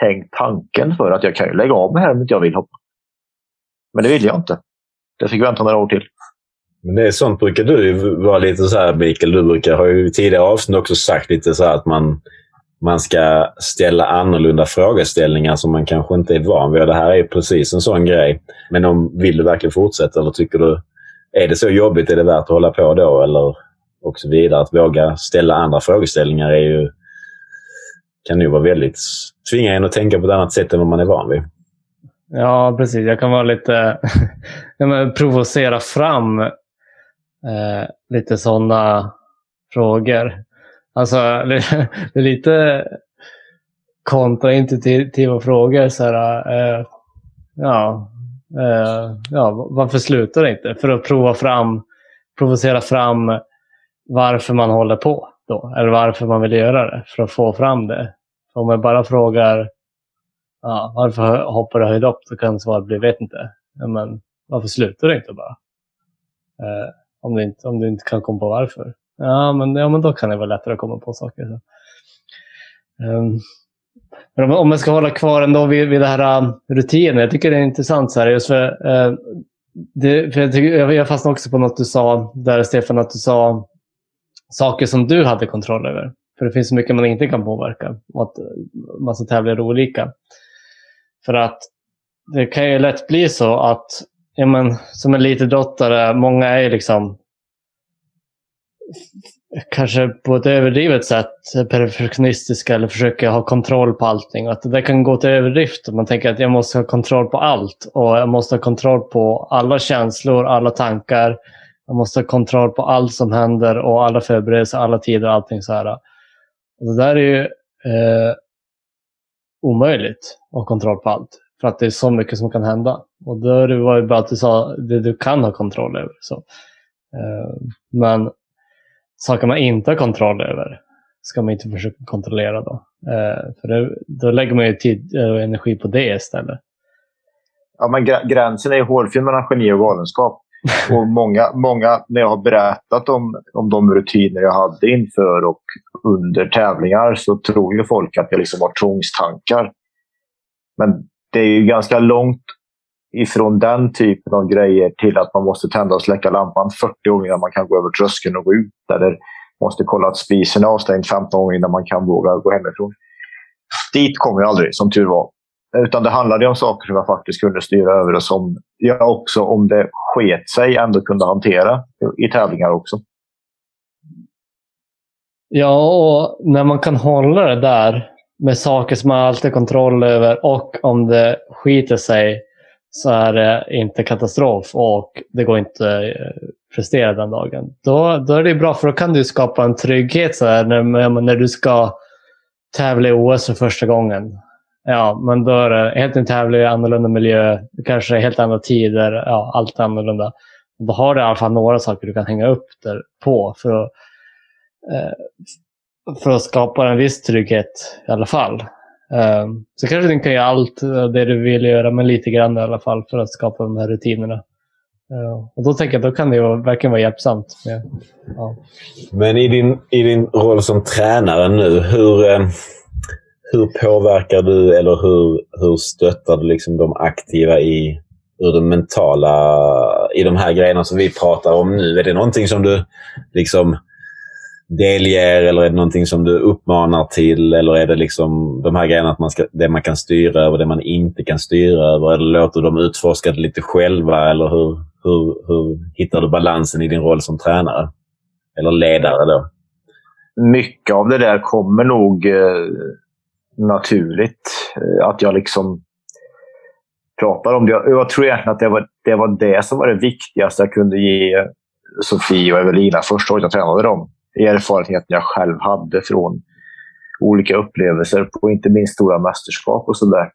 Speaker 4: tänkt tanken för att jag kan ju lägga av det här om inte jag vill hoppa. Men det ville jag inte. Det fick vänta några år till.
Speaker 3: Men det är sånt brukar du vara lite så här, Mikael. Du brukar, har ju i tidigare avsnitt också sagt lite så att man, man ska ställa annorlunda frågeställningar som man kanske inte är van vid. Det här är precis en sån grej. Men om, vill du verkligen fortsätta eller tycker du... Är det så jobbigt? Är det värt att hålla på då? Eller och så vidare. Att våga ställa andra frågeställningar är ju, kan ju vara väldigt... Tvinga en att tänka på ett annat sätt än vad man är van vid.
Speaker 1: Ja, precis. Jag kan vara lite... provocera fram eh, lite sådana frågor. Alltså, det är lite kontraintuitiva frågor. Så här, eh, ja, Eh, ja, varför slutar det inte? För att prova fram, provocera fram varför man håller på. Då, eller varför man vill göra det, för att få fram det. För om jag bara frågar ja, varför hoppar du höjdhopp, så kan svaret bli vet inte. Men varför slutar du inte bara? Eh, om du, inte, om du inte kan komma på varför. Ja, men, ja, men då kan det vara lättare att komma på saker. Så. Um, men om, man ska hålla kvar ändå vid, vid det här um, rutinen. Jag tycker det är intressant. Så här, just för, eh, det, för jag, tycker, jag, jag fastnade också på något du sa där, Stefan, att du sa saker som du hade kontroll över. För det finns så mycket man inte kan påverka och att eh, massa tävlingar är olika. För att det kan ju lätt bli så att ja, men, som elitidrottare, många är liksom kanske på ett överdrivet sätt perfektionistiska eller försöker ha kontroll på allting. Att det kan gå till överdrift. Man tänker att jag måste ha kontroll på allt och jag måste ha kontroll på alla känslor, alla tankar. Jag måste ha kontroll på allt som händer och alla förberedelser, alla tider och allting så här. Och det där är ju eh, omöjligt att ha kontroll på allt. För att det är så mycket som kan hända. Och då var det bara att du sa det du kan ha kontroll över. Så. Eh, men saker man inte har kontroll över ska man inte försöka kontrollera då. Eh, för det, då lägger man ju tid och energi på det istället.
Speaker 4: Ja, men gränsen är hårfin mellan geni och galenskap. och många, många, när jag har berättat om, om de rutiner jag hade inför och under tävlingar så tror ju folk att jag liksom har tvångstankar. Men det är ju ganska långt ifrån den typen av grejer till att man måste tända och släcka lampan 40 gånger innan man kan gå över tröskeln och gå ut. Eller måste kolla att spisen är avstängd 15 gånger innan man kan våga gå hemifrån. Dit kom jag aldrig, som tur var. Utan det handlade om saker som jag faktiskt kunde styra över och som jag också, om det sket sig, ändå kunde hantera i tävlingar också.
Speaker 1: Ja, och när man kan hålla det där med saker som man alltid har kontroll över och om det skiter sig så är det inte katastrof och det går inte att prestera den dagen. Då, då är det bra för då kan du skapa en trygghet så här, när, när du ska tävla i OS för första gången. Ja, men då är det helt en tävling i annorlunda miljö, kanske helt andra tider, ja, allt annorlunda. Då har du i alla fall några saker du kan hänga upp där på för att, eh, för att skapa en viss trygghet i alla fall. Ehm, så kanske du inte kan göra allt eh, det du vill göra, men lite grann i alla fall för att skapa de här rutinerna. Ehm, och då tänker jag att då kan det ju verkligen vara hjälpsamt. Med, ja.
Speaker 3: Men i din, i din roll som tränare nu, hur, eh, hur påverkar du eller hur, hur stöttar du liksom de aktiva i ur det mentala i de här grejerna som vi pratar om nu? Är det någonting som du liksom delger eller är det någonting som du uppmanar till? Eller är det liksom de här grejerna att man ska, det man kan styra över, det man inte kan styra över? Eller låter du dem utforska det lite själva? Eller hur, hur, hur hittar du balansen i din roll som tränare? Eller ledare då?
Speaker 4: Mycket av det där kommer nog eh, naturligt. Eh, att jag liksom pratar om det. Jag tror egentligen att det var, det var det som var det viktigaste jag kunde ge Sofie och Evelina första året jag tränade dem. Erfarenheten jag själv hade från olika upplevelser på inte minst stora mästerskap och sådär.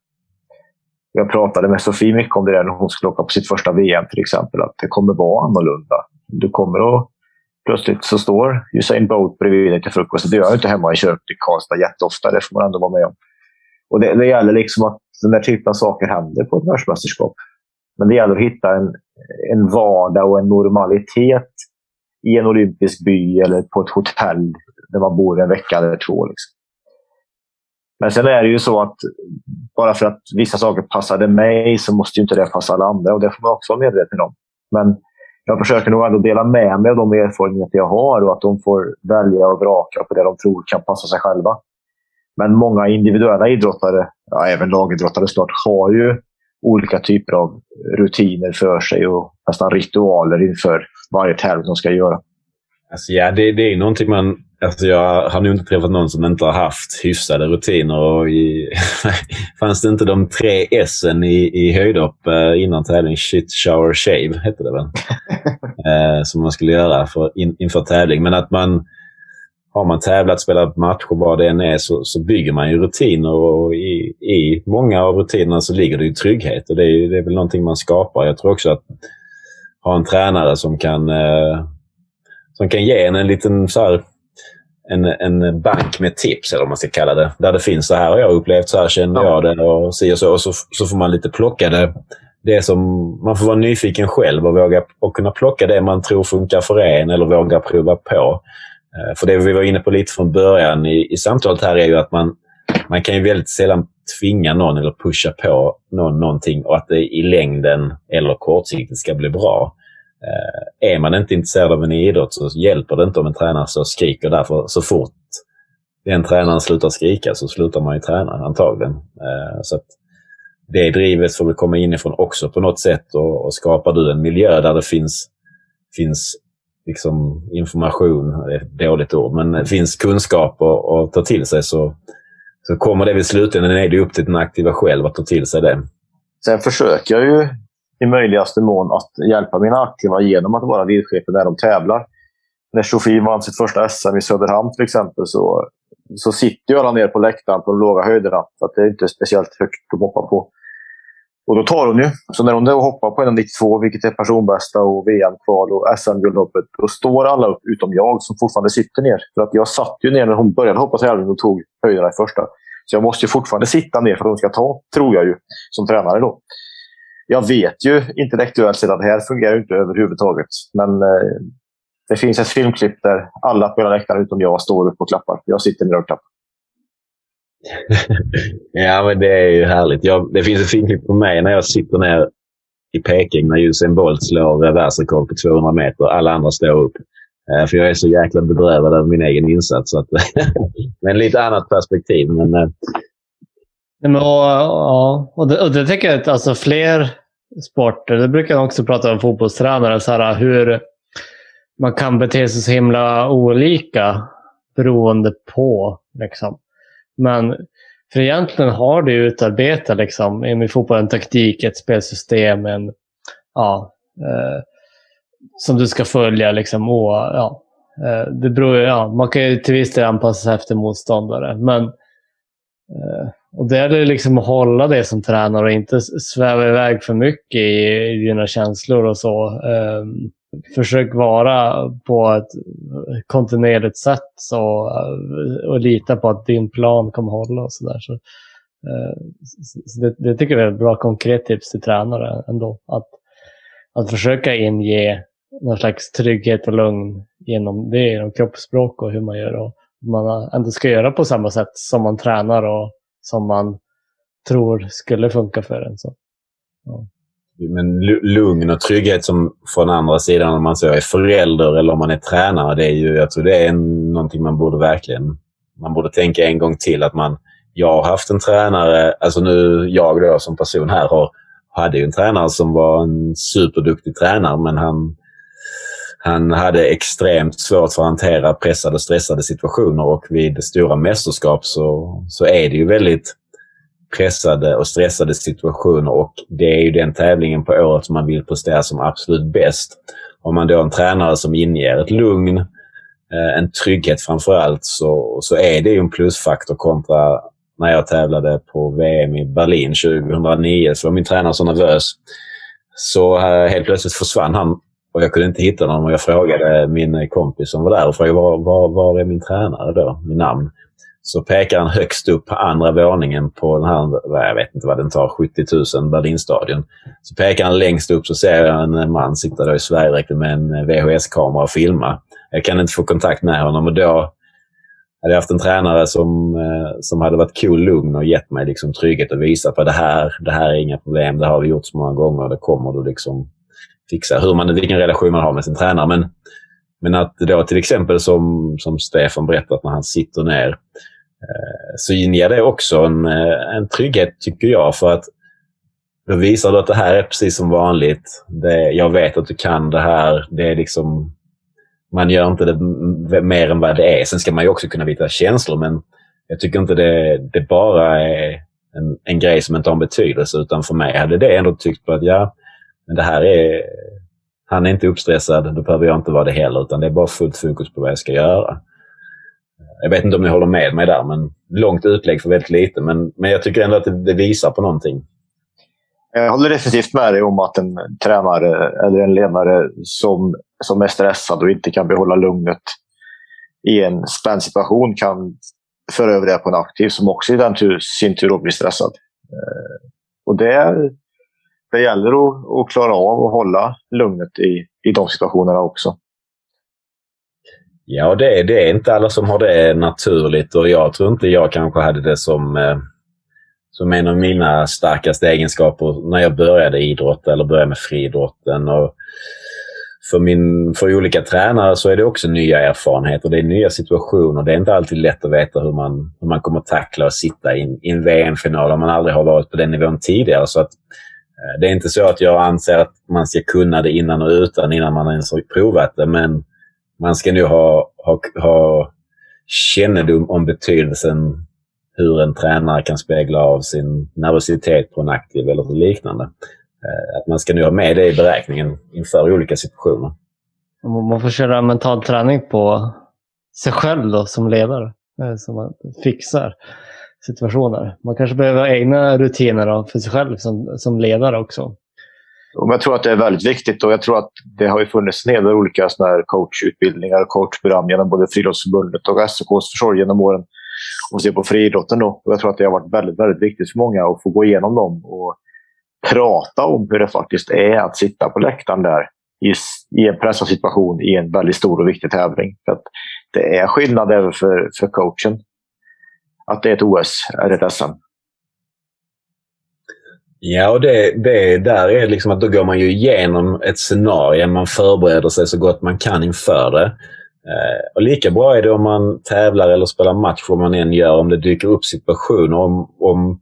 Speaker 4: Jag pratade med Sofie mycket om det där när hon skulle åka på sitt första VM till exempel. Att det kommer vara annorlunda. Du kommer att... Plötsligt så står Usain Bolt bredvid dig till frukost. Det gör jag inte hemma i köket i Karlstad jätteofta. Det får man ändå vara med om. Och det, det gäller liksom att den här typen av saker händer på ett världsmästerskap. Men det gäller att hitta en, en vardag och en normalitet i en olympisk by eller på ett hotell där man bor en vecka eller två. Liksom. Men sen är det ju så att bara för att vissa saker passade mig så måste ju inte det passa alla andra. Och det får man också vara medveten om. Men jag försöker nog ändå dela med mig av de erfarenheter jag har och att de får välja och vraka på det de tror kan passa sig själva. Men många individuella idrottare, ja, även lagidrottare snart, har ju olika typer av rutiner för sig och nästan ritualer inför varje tävling de ska göra.
Speaker 3: Alltså, ja, det, det är någonting man... Alltså, jag har nog inte träffat någon som inte har haft hyfsade rutiner. Och i, fanns det inte de tre S i, i höjdhopp eh, innan tävling? Shit, shower, shave hette det väl? eh, som man skulle göra för, in, inför tävling. Men att man har man tävlat, spelat matcher, vad det än är, så, så bygger man ju rutiner och i, i många av rutinerna så ligger det ju trygghet och det är, det är väl någonting man skapar. Jag tror också att ha en tränare som kan, eh, som kan ge en en liten så här, en, en bank med tips, eller vad man ska kalla det. Där det finns så här har jag upplevt, så här känner jag det och si och så. Och så, så får man lite plocka det. det som, man får vara nyfiken själv och våga och kunna plocka det man tror funkar för en eller våga prova på. Eh, för det vi var inne på lite från början i, i samtalet här är ju att man, man kan ju väldigt sällan tvinga någon eller pusha på någon någonting och att det i längden eller kortsiktigt ska bli bra. Eh, är man inte intresserad av en idrott så hjälper det inte om en tränare så skriker därför så fort den tränaren slutar skrika så slutar man ju träna antagligen. Eh, så det drivet får väl komma inifrån också på något sätt och, och skapar du en miljö där det finns, finns liksom information, det är ett dåligt ord, men det finns kunskap att ta till sig så, så kommer det vid slutändan är det upp till den aktiva själv att ta till sig det.
Speaker 4: Sen försöker jag ju i möjligaste mån att hjälpa mina aktiva genom att vara vidchefer när de tävlar. När Sofie vann sitt första SM i Söderhamn till exempel så, så sitter jag där ner på läktaren på de låga höjderna. För att det är inte speciellt högt att hoppa på. Och då tar hon ju. Så när hon då hoppar på 1,92, vilket är personbästa och VM-kval och SM-guldhoppet, då står alla upp utom jag som fortfarande sitter ner. För att jag satt ju ner när hon började hoppa tävlingen och tog höjderna i första. Så jag måste ju fortfarande sitta ner för att hon ska ta, tror jag ju, som tränare då. Jag vet ju intellektuellt sett att det här fungerar inte överhuvudtaget. Men eh, det finns ett filmklipp där alla på hela läktaren utom jag står upp och klappar. Jag sitter ner och klappar.
Speaker 3: ja, men det är ju härligt. Jag, det finns ett filmklipp på mig när jag sitter ner i Peking när Usain Bolt slår världsrekord på 200 meter. Alla andra står upp. Eh, för jag är så jäkla bedrövad över min egen insats. Så att, men lite annat perspektiv. Men, eh,
Speaker 1: men, och, ja, och, det, och det tycker jag att alltså, fler sporter, det brukar jag också prata om fotbollstränare, så här, hur man kan bete sig så himla olika beroende på. Liksom. Men för egentligen har du utarbetat liksom, i fotboll en taktik, ett spelsystem, en, ja, eh, som du ska följa. Liksom, och, ja, eh, det beror, ja, man kan ju till viss del anpassa sig efter motståndare. Men, eh, och det gäller liksom att hålla det som tränare och inte sväva iväg för mycket i, i dina känslor och så. Um, försök vara på ett kontinuerligt sätt så, eh, och lita på att din plan kommer hålla och sådär. Så, eh, så det, det, tycker jag är ett bra konkret tips till tränare ändå. Att, att försöka inge någon slags trygghet och lugn genom det, genom kroppsspråk och hur man gör. Och man ändå ska göra på samma sätt som man tränar och som man tror skulle funka för en. Så. Ja.
Speaker 3: Men lugn och trygghet som från andra sidan om man så är förälder eller om man är tränare. Det är ju, jag tror det är någonting man borde verkligen man borde tänka en gång till. att man Jag har haft en tränare, alltså nu jag då som person här har, hade ju en tränare som var en superduktig tränare men han, han hade extremt svårt för att hantera pressade och stressade situationer och vid stora mästerskap så, så är det ju väldigt pressade och stressade situationer och det är ju den tävlingen på året som man vill prestera som absolut bäst. Om man då har en tränare som inger ett lugn, eh, en trygghet framför allt, så, så är det ju en plusfaktor kontra när jag tävlade på VM i Berlin 2009 så var min tränare så nervös. Så eh, helt plötsligt försvann han och jag kunde inte hitta honom. och jag frågade min kompis som var där och frågade var, var, var är min tränare då, min namn så pekar han högst upp på andra våningen på den här, jag vet inte vad den tar, 70 000 Berlinstadion. Så pekar han längst upp så ser jag en eh, man sitta där i Sverigedräkten med en eh, VHS-kamera och filma. Jag kan inte få kontakt med honom och då hade jag haft en tränare som, eh, som hade varit cool, lugn och gett mig liksom trygghet och visat på det här, det här är inga problem, det har vi gjort så många gånger, det kommer du liksom fixa. Hur man, vilken relation man har med sin tränare. Men, men att då till exempel som, som Stefan berättat när han sitter ner Eh, så inger det också en, eh, en trygghet, tycker jag. För att då visar du att det här är precis som vanligt. Det, jag vet att du kan det här. Det är liksom, man gör inte det mer än vad det är. Sen ska man ju också kunna visa känslor, men jag tycker inte det, det bara är en, en grej som inte har en betydelse. Utan för mig hade det ändå tyckt på att ja, men det här är... Han är inte uppstressad, då behöver jag inte vara det heller. Utan det är bara fullt fokus på vad jag ska göra. Jag vet inte om ni håller med mig där, men långt utlägg för väldigt lite. Men, men jag tycker ändå att det, det visar på någonting.
Speaker 4: Jag håller definitivt med dig om att en tränare eller en ledare som, som är stressad och inte kan behålla lugnet i en spänd situation kan föra över det på en aktiv som också i den tur, sin tur blir stressad. Eh, och det, det gäller att, att klara av att hålla lugnet i, i de situationerna också.
Speaker 3: Ja, det, det är inte alla som har det naturligt och jag tror inte jag kanske hade det som, eh, som en av mina starkaste egenskaper när jag började idrotta eller började med friidrotten. Och för, min, för olika tränare så är det också nya erfarenheter. Det är nya situationer. Det är inte alltid lätt att veta hur man, hur man kommer tackla och sitta i en VM-final om man aldrig har varit på den nivån tidigare. Så att, eh, det är inte så att jag anser att man ska kunna det innan och utan innan man ens har provat det. Men man ska nog ha, ha, ha kännedom om betydelsen hur en tränare kan spegla av sin nervositet på en aktiv eller liknande. Eh, att man ska nu ha med det i beräkningen inför olika situationer.
Speaker 1: Man får köra mental träning på sig själv då, som ledare. Eh, Så man fixar situationer. Man kanske behöver egna rutiner för sig själv som, som ledare också.
Speaker 4: Jag tror att det är väldigt viktigt och jag tror att det har ju funnits en hel del olika såna här coachutbildningar och coachprogram genom både Friidrottsförbundet och SOKs försorg genom åren. Om vi ser på friidrotten då. Och jag tror att det har varit väldigt, väldigt viktigt för många att få gå igenom dem och prata om hur det faktiskt är att sitta på läktaren där i, i en pressad situation i en väldigt stor och viktig tävling. För att det är skillnad även för, för coachen. Att det är ett OS eller ett SM.
Speaker 3: Ja, och det, det där är liksom att då går man ju igenom ett scenario. Man förbereder sig så gott man kan inför det. Eh, och lika bra är det om man tävlar eller spelar match, vad man än gör, om det dyker upp situationer. Om, om,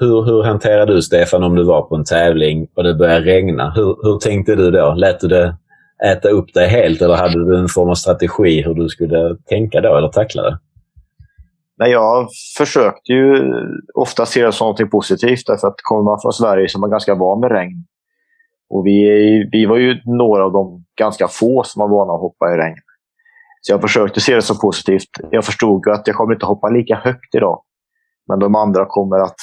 Speaker 3: hur, hur hanterar du, Stefan, om du var på en tävling och det började regna? Hur, hur tänkte du då? Lät du det, äta upp dig helt eller hade du en form av strategi hur du skulle tänka då eller tackla det?
Speaker 4: Nej, jag försökte ju ofta se det som något positivt därför att kommer man från Sverige som är ganska van med regn och vi, vi var ju några av de ganska få som var vana att hoppa i regn. Så jag försökte se det som positivt. Jag förstod att jag kommer inte hoppa lika högt idag. Men de andra kommer att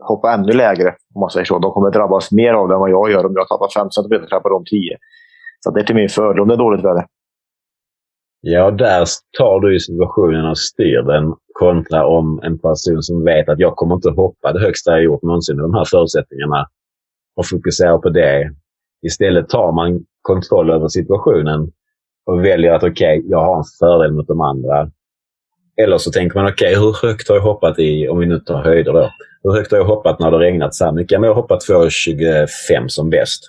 Speaker 4: hoppa ännu lägre, om man säger så. De kommer drabbas mer av det än vad jag gör. Om jag tappar 5 cm tappar de 10. Så det är till min fördel om det är dåligt väder.
Speaker 3: Ja, där tar du ju situationen och styr den kontra om en person som vet att jag kommer inte hoppa det högsta jag gjort någonsin under de här förutsättningarna och fokuserar på det. Istället tar man kontroll över situationen och väljer att okej, okay, jag har en fördel mot de andra. Eller så tänker man okej, okay, hur högt har jag hoppat i, om vi nu tar höjder då. Hur högt har jag hoppat när det regnat så här mycket? jag har hoppat 2,25 som bäst.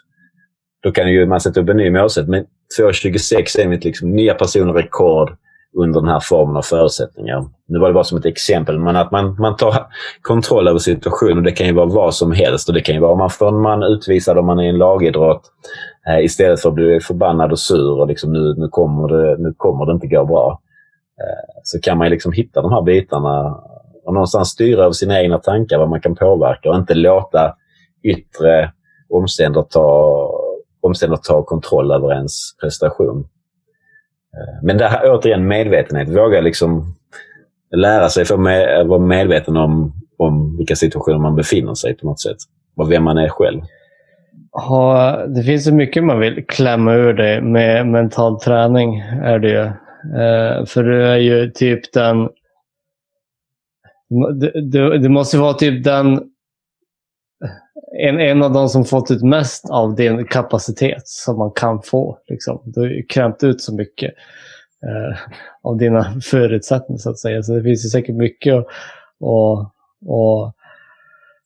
Speaker 3: Då kan ju man sätta upp en ny målsättning. Men 2,26 är mitt liksom nya personrekord under den här formen av förutsättningar. Nu var det bara som ett exempel, men att man, man tar kontroll över situationen. Det kan ju vara vad som helst. Och Det kan ju vara om man får en man utvisad om man är i en lagidrott eh, istället för att bli förbannad och sur och liksom nu, nu, kommer det, nu kommer det inte gå bra. Eh, så kan man liksom hitta de här bitarna och någonstans styra över sina egna tankar, vad man kan påverka och inte låta yttre omständigheter ta, omständigheter ta kontroll över ens prestation. Men det här återigen medvetenhet. Våga liksom lära sig för att eh, vara medveten om, om vilka situationer man befinner sig i på något sätt. Och vem man är själv.
Speaker 1: Ja, det finns så mycket man vill klämma ur dig med mental träning. är det ju. Eh, för du är ju typ den... Du måste vara typ den en, en av de som fått ut mest av din kapacitet som man kan få. Liksom. Du har ju krämt ut så mycket eh, av dina förutsättningar så att säga. Så det finns ju säkert mycket att och, och,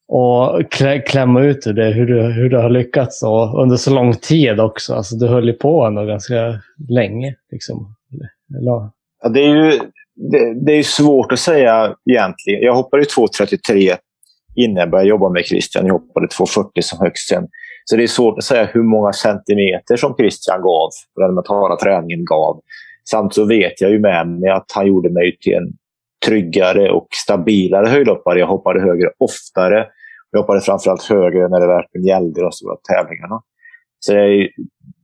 Speaker 1: och klämma ut ur det, hur du, hur du har lyckats och under så lång tid också. Alltså, du höll ju på ändå ganska länge. Liksom.
Speaker 4: Eller? Ja, det är ju det, det, är svårt att säga egentligen. Jag hoppade ju 2.33 innan jag började jobba med Christian. Jag hoppade 2,40 som högst sen. Så det är svårt att säga hur många centimeter som Christian gav, den mentala träningen gav. Samt så vet jag ju med mig att han gjorde mig till en tryggare och stabilare höjdhoppare. Jag hoppade högre oftare. Jag hoppade framförallt högre när det verkligen gällde de stora tävlingarna. Så är,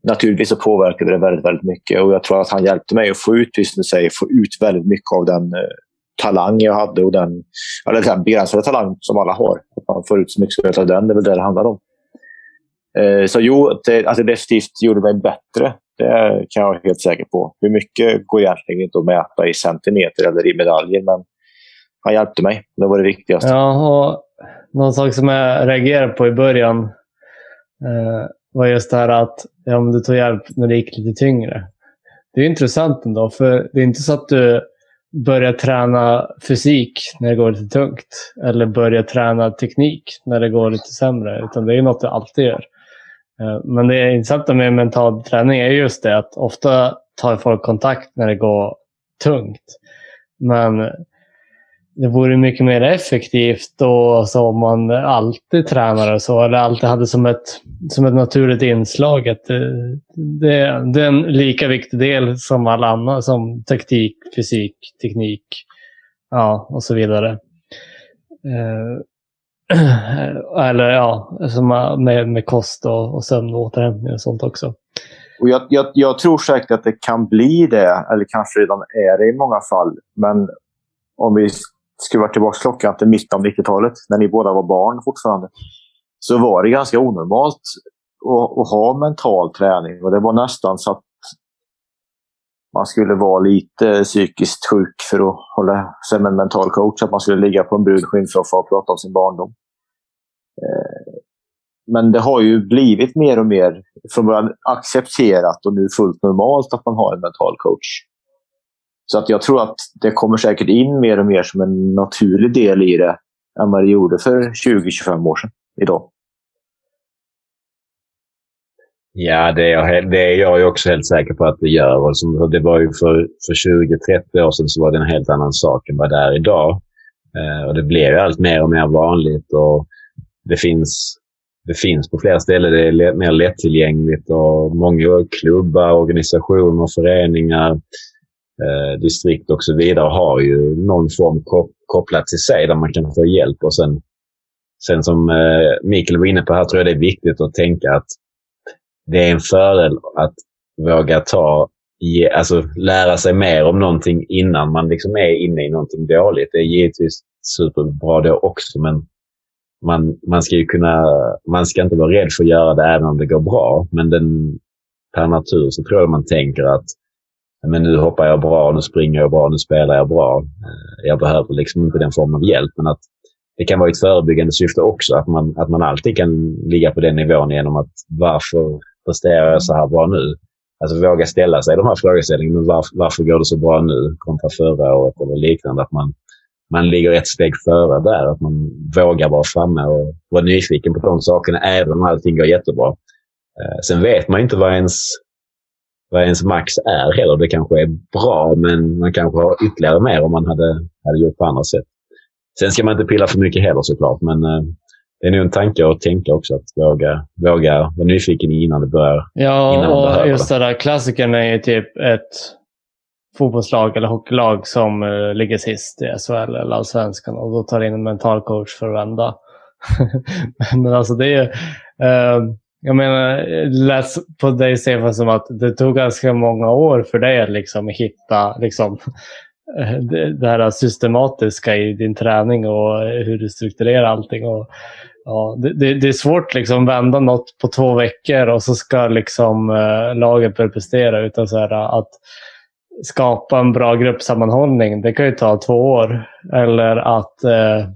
Speaker 4: naturligtvis så påverkade det väldigt, väldigt mycket och jag tror att han hjälpte mig att få ut, just nu säger, få ut väldigt mycket av den eh, talang jag hade och den, eller den begränsade talang som alla har. Att man får ut så mycket som möjligt av den, det är väl det det handlar om. Eh, så jo, det, att det definitivt gjorde mig bättre. Det kan jag vara helt säker på. Hur mycket går egentligen inte att mäta i centimeter eller i medaljer, men han hjälpte mig. Det var det viktigaste.
Speaker 1: Ja, och någon sak som jag reagerade på i början eh, var just det här att ja, du tog hjälp när det gick lite tyngre. Det är intressant ändå, för det är inte så att du börja träna fysik när det går lite tungt. Eller börja träna teknik när det går lite sämre. Utan det är något du alltid gör. Eh, men det intressanta med mental träning är just det att ofta tar folk kontakt när det går tungt. Men det vore mycket mer effektivt och så alltså, om man alltid tränade så, eller alltid hade som ett, som ett naturligt inslag. Att det, det, det är en lika viktig del som alla andra, som taktik, fysik, teknik ja, och så vidare. Eh, eller ja, som med, med kost och, och sömn och återhämtning och sånt också.
Speaker 4: Och jag, jag, jag tror säkert att det kan bli det, eller kanske redan är det i många fall. Men om vi skruvar tillbaka klockan till mitten av 90-talet, när ni båda var barn fortfarande, så var det ganska onormalt att, att ha mental träning. Och Det var nästan så att man skulle vara lite psykiskt sjuk för att hålla sig med en mental coach. Att man skulle ligga på en brun skinnsoffa och prata om sin barndom. Eh, men det har ju blivit mer och mer från början accepterat och nu fullt normalt att man har en mental coach. Så att jag tror att det kommer säkert in mer och mer som en naturlig del i det än vad det gjorde för 20-25 år sedan idag.
Speaker 3: Ja, det är, jag, det är jag också helt säker på att det gör. Och som, det var ju för, för 20-30 år sedan så var det en helt annan sak än vad det är idag. Eh, och det blir ju allt mer och mer vanligt. och Det finns det finns på flera ställen. Det är mer lättillgängligt och många klubbar, organisationer, föreningar, eh, distrikt och så vidare har ju någon form kopplat till sig där man kan få hjälp. Och sen, sen som eh, Mikael var inne på här tror jag det är viktigt att tänka att det är en fördel att våga ta alltså, lära sig mer om någonting innan man liksom är inne i någonting dåligt. Det är givetvis superbra det också, men man, man ska ju kunna, man ska inte vara rädd för att göra det även om det går bra. Men den, per natur så tror jag man tänker att men nu hoppar jag bra, nu springer jag bra, nu spelar jag bra. Eh, jag behöver liksom inte den formen av hjälp. Men att det kan vara ett förebyggande syfte också. Att man, att man alltid kan ligga på den nivån genom att varför presterar jag så här bra nu? Alltså våga ställa sig de här frågeställningarna. Varför, varför går det så bra nu kontra förra året eller liknande? Att man, man ligger ett steg före där. Att man vågar vara framme och vara nyfiken på de sakerna även om allting går jättebra. Eh, sen vet man inte vad ens, vad ens max är heller. Det kanske är bra, men man kanske har ytterligare mer om man hade, hade gjort på andra sätt. Sen ska man inte pilla för mycket heller såklart, men eh, det är nog en tanke att tänka också. Att våga, våga vara nyfiken innan det börjar.
Speaker 1: Ja, och just det där klassikern är ju typ ett fotbollslag eller hockeylag som uh, ligger sist i SHL eller allsvenskan och då tar in en mental coach för att vända. Men alltså det är uh, jag menar, det lät på dig Stefan som att det tog ganska många år för dig att liksom hitta liksom, det här systematiska i din träning och hur du strukturerar allting. Och, ja, det, det är svårt att liksom vända något på två veckor och så ska liksom, eh, laget börja prestera. Utan så här, att skapa en bra gruppsammanhållning, det kan ju ta två år. Eller att eh,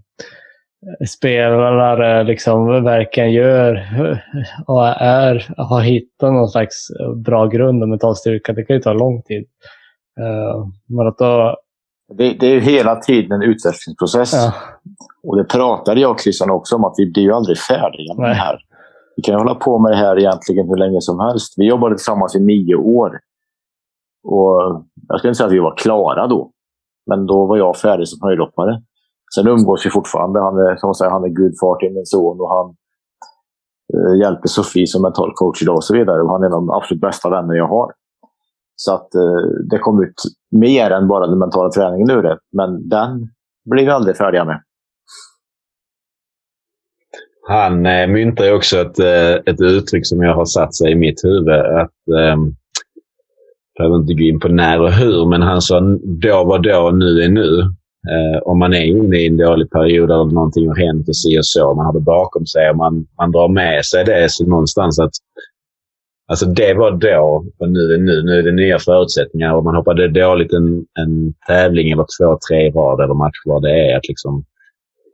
Speaker 1: spelare liksom verkligen gör och är, har hittat någon slags bra grund och mental styrka. Det kan ju ta lång tid. Uh, men att då...
Speaker 4: det, det är hela tiden en utvecklingsprocess. Ja. Och det pratade jag och Christian också om, att vi blir ju aldrig färdiga med Nej. det här. Vi kan hålla på med det här egentligen hur länge som helst. Vi jobbade tillsammans i nio år. Och jag skulle inte säga att vi var klara då. Men då var jag färdig som höjdhoppare. Sen umgås vi fortfarande. Han är, som säger, han är gudfar till min son och han eh, hjälper Sofie som mental coach idag och så vidare. Och han är en av de absolut bästa vänner jag har. Så att eh, det kom ut mer än bara den mentala träningen ur det. Men den blir vi aldrig färdiga med.
Speaker 3: Han eh, myntar också ett, eh, ett uttryck som jag har satt sig i mitt huvud. Att, eh, jag behöver inte gå in på när och hur, men han sa då var då, nu är nu. Eh, om man är inne i en dålig period eller någonting har hänt och si och så, man har det bakom sig och man, man drar med sig det så någonstans att Alltså det var då och nu är nu. Nu är det nya förutsättningar och man hoppade dåligt en, en tävling eller två, tre i rad eller match vad det är. Att liksom,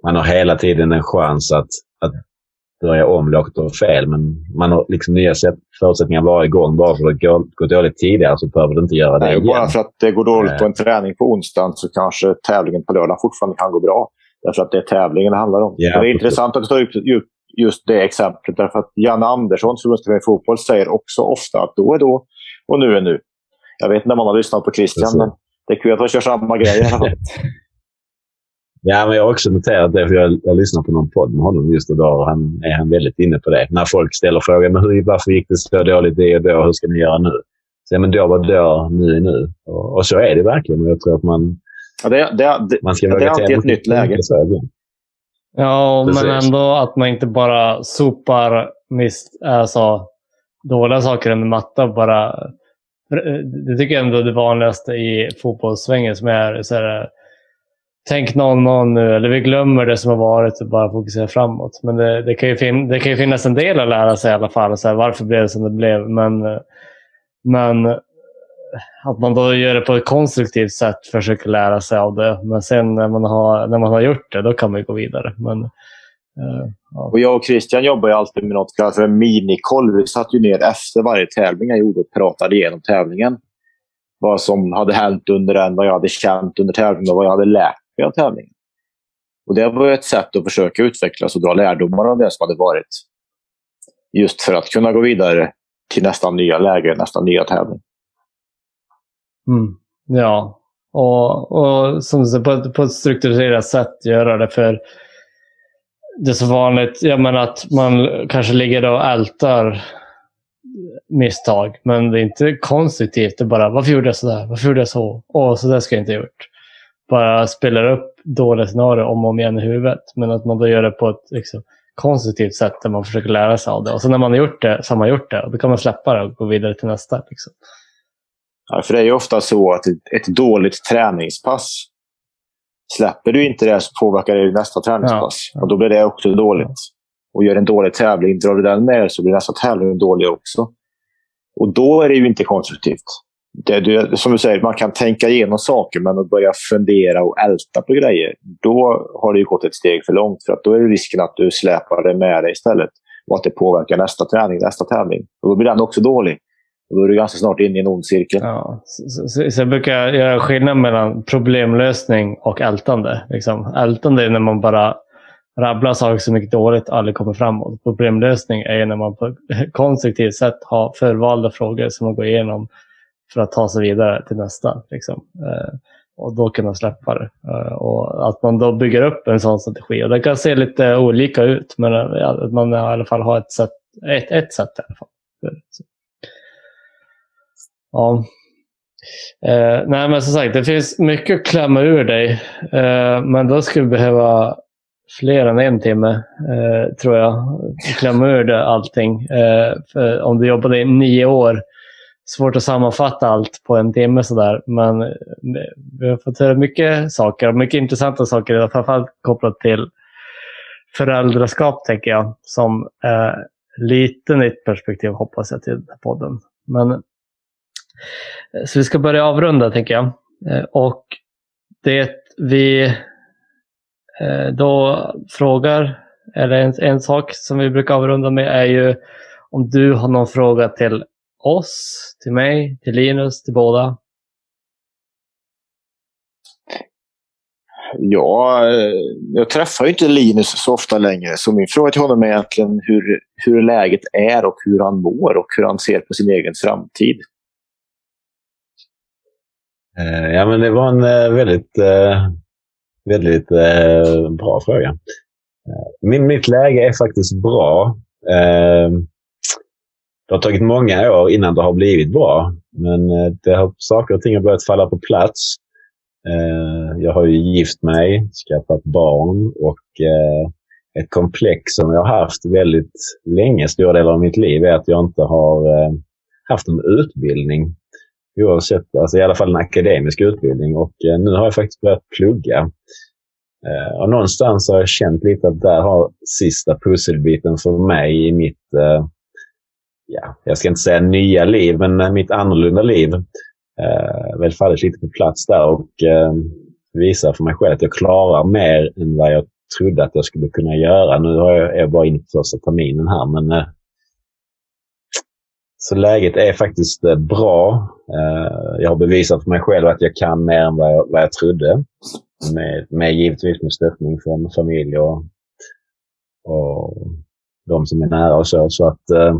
Speaker 3: man har hela tiden en chans att, att börja om lågt och fel. Men man har liksom nya förutsättningar varje gång. Bara för att det går dåligt tidigare så behöver det inte göra det Nej, igen.
Speaker 4: Bara för att det går dåligt på en träning på onsdagen så kanske tävlingen på lördag fortfarande kan gå bra. Därför att det är tävlingen det handlar om. Ja, det är intressant att du tar upp just det exemplet. Därför att Janne Andersson, förbundskapten i fotboll, säger också ofta att då är då och nu är nu. Jag vet inte om man har lyssnat på Christian, men det är kul att han kör samma grej.
Speaker 3: Ja, men jag har också noterat det, för jag, jag lyssnade på någon podd med honom just idag och han är han väldigt inne på det. När folk ställer frågan men hur, varför gick det så dåligt det och då, hur ska ni göra nu? Så, ja, men då var då, nu är nu. Och, och, så är det verkligen. Jag tror att man,
Speaker 4: ja, det, det, det, man ska det är alltid ett nytt läge.
Speaker 1: Ja, Precis. men ändå att man inte bara sopar mis, alltså, dåliga saker under mattan. Bara, det tycker jag ändå är det vanligaste i fotbollssvängen som är så här, tänk 0-0 nu, eller vi glömmer det som har varit och bara fokuserar framåt. Men det, det, kan, ju fin det kan ju finnas en del att lära sig i alla fall. Så här, varför blev det som det blev? Men, men att man då gör det på ett konstruktivt sätt, försöker lära sig av det. Men sen när man har, när man har gjort det, då kan man gå vidare. Men, uh,
Speaker 4: ja. och jag och Christian jobbar ju alltid med något kallat för minikoll. Vi satt ju ner efter varje tävling jag gjorde och pratade igenom tävlingen. Vad som hade hänt under den, vad jag hade känt under tävlingen och vad jag hade lärt av tävlingen. Och det var ett sätt att försöka utvecklas och dra lärdomar av det som hade varit. Just för att kunna gå vidare till nästa nya läge, nästa nya tävling.
Speaker 1: Mm. Ja, och, och som du säger, på, ett, på ett strukturerat sätt göra det. för det är så vanligt jag menar, att man kanske ligger och ältar misstag. Men det är inte konstruktivt. Det är bara, varför gjorde jag sådär? Varför gjorde jag så? Åh, så där ska jag inte ha gjort. Bara spelar upp dåliga scenarier om och om igen i huvudet. Men att man då gör det på ett liksom, konstruktivt sätt där man försöker lära sig av det. Och sen när man har gjort det så har man gjort det. Och då kan man släppa det och gå vidare till nästa. Liksom.
Speaker 4: Ja, för det är ju ofta så att ett dåligt träningspass Släpper du inte det så påverkar det nästa träningspass. Ja. Och då blir det också dåligt. Och gör en dålig tävling, drar du den med så blir nästa tävling dålig också. Och då är det ju inte konstruktivt. Det, det, som du säger, man kan tänka igenom saker, men att börja fundera och älta på grejer, då har det ju gått ett steg för långt. För att då är det risken att du släpar det med dig istället. Och att det påverkar nästa träning, nästa tävling. Och då blir den också dålig. Och då är du ganska snart inne i en ond cirkel.
Speaker 1: Ja, Sen brukar jag brukar göra skillnad mellan problemlösning och ältande. Liksom. Ältande är när man bara rabblar saker som mycket dåligt och aldrig kommer framåt. Problemlösning är när man på ett konstruktivt sätt har förvalda frågor som man går igenom för att ta sig vidare till nästa. Liksom. Eh, och då kunna släppa det. Eh, och att man då bygger upp en sån strategi. Och det kan se lite olika ut, men eh, att man i alla fall har ett sätt. Ett, ett sätt i alla fall. Så. Ja. Eh, nej, men som sagt, det finns mycket att klämma ur dig. Eh, men då skulle vi behöva fler än en timme, eh, tror jag. Klämma ur dig allting. Eh, om du jobbade i nio år, svårt att sammanfatta allt på en timme sådär. Men vi har fått höra mycket saker, mycket intressanta saker, framförallt kopplat till föräldraskap, tänker jag, som är lite nytt perspektiv hoppas jag till den här podden. Men eh, så vi ska börja avrunda tänker jag. Eh, och det vi eh, då frågar, eller en, en sak som vi brukar avrunda med är ju om du har någon fråga till oss, till mig, till Linus, till båda.
Speaker 4: Ja, eh, jag träffar ju inte Linus så ofta längre, så min fråga till honom är egentligen hur, hur läget är och hur han mår och hur han ser på sin egen framtid.
Speaker 3: Eh, ja, men det var en eh, väldigt, väldigt bra fråga. Min, mitt läge är faktiskt bra. Det har tagit många år innan det har blivit bra, men eh, det har, saker och ting har börjat falla på plats. Eh, jag har ju gift mig, skaffat barn och eh, ett komplex som jag har haft väldigt länge, stora delar av mitt liv, är att jag inte har haft en utbildning oavsett, alltså i alla fall en akademisk utbildning. Och nu har jag faktiskt börjat plugga. Och någonstans har jag känt lite att där har sista pusselbiten för mig i mitt, ja, jag ska inte säga nya liv, men eh, mitt annorlunda liv eh, väl fallit lite på plats där och eh, visar för mig själv att jag klarar mer än vad jag trodde att jag skulle kunna göra. Nu har jag, är jag bara inne på första terminen här, men så läget är faktiskt bra. Jag har bevisat för mig själv att jag kan mer än vad jag, vad jag trodde. Med, med givetvis med stöttning från familj och, och de som är nära och så. Så att eh,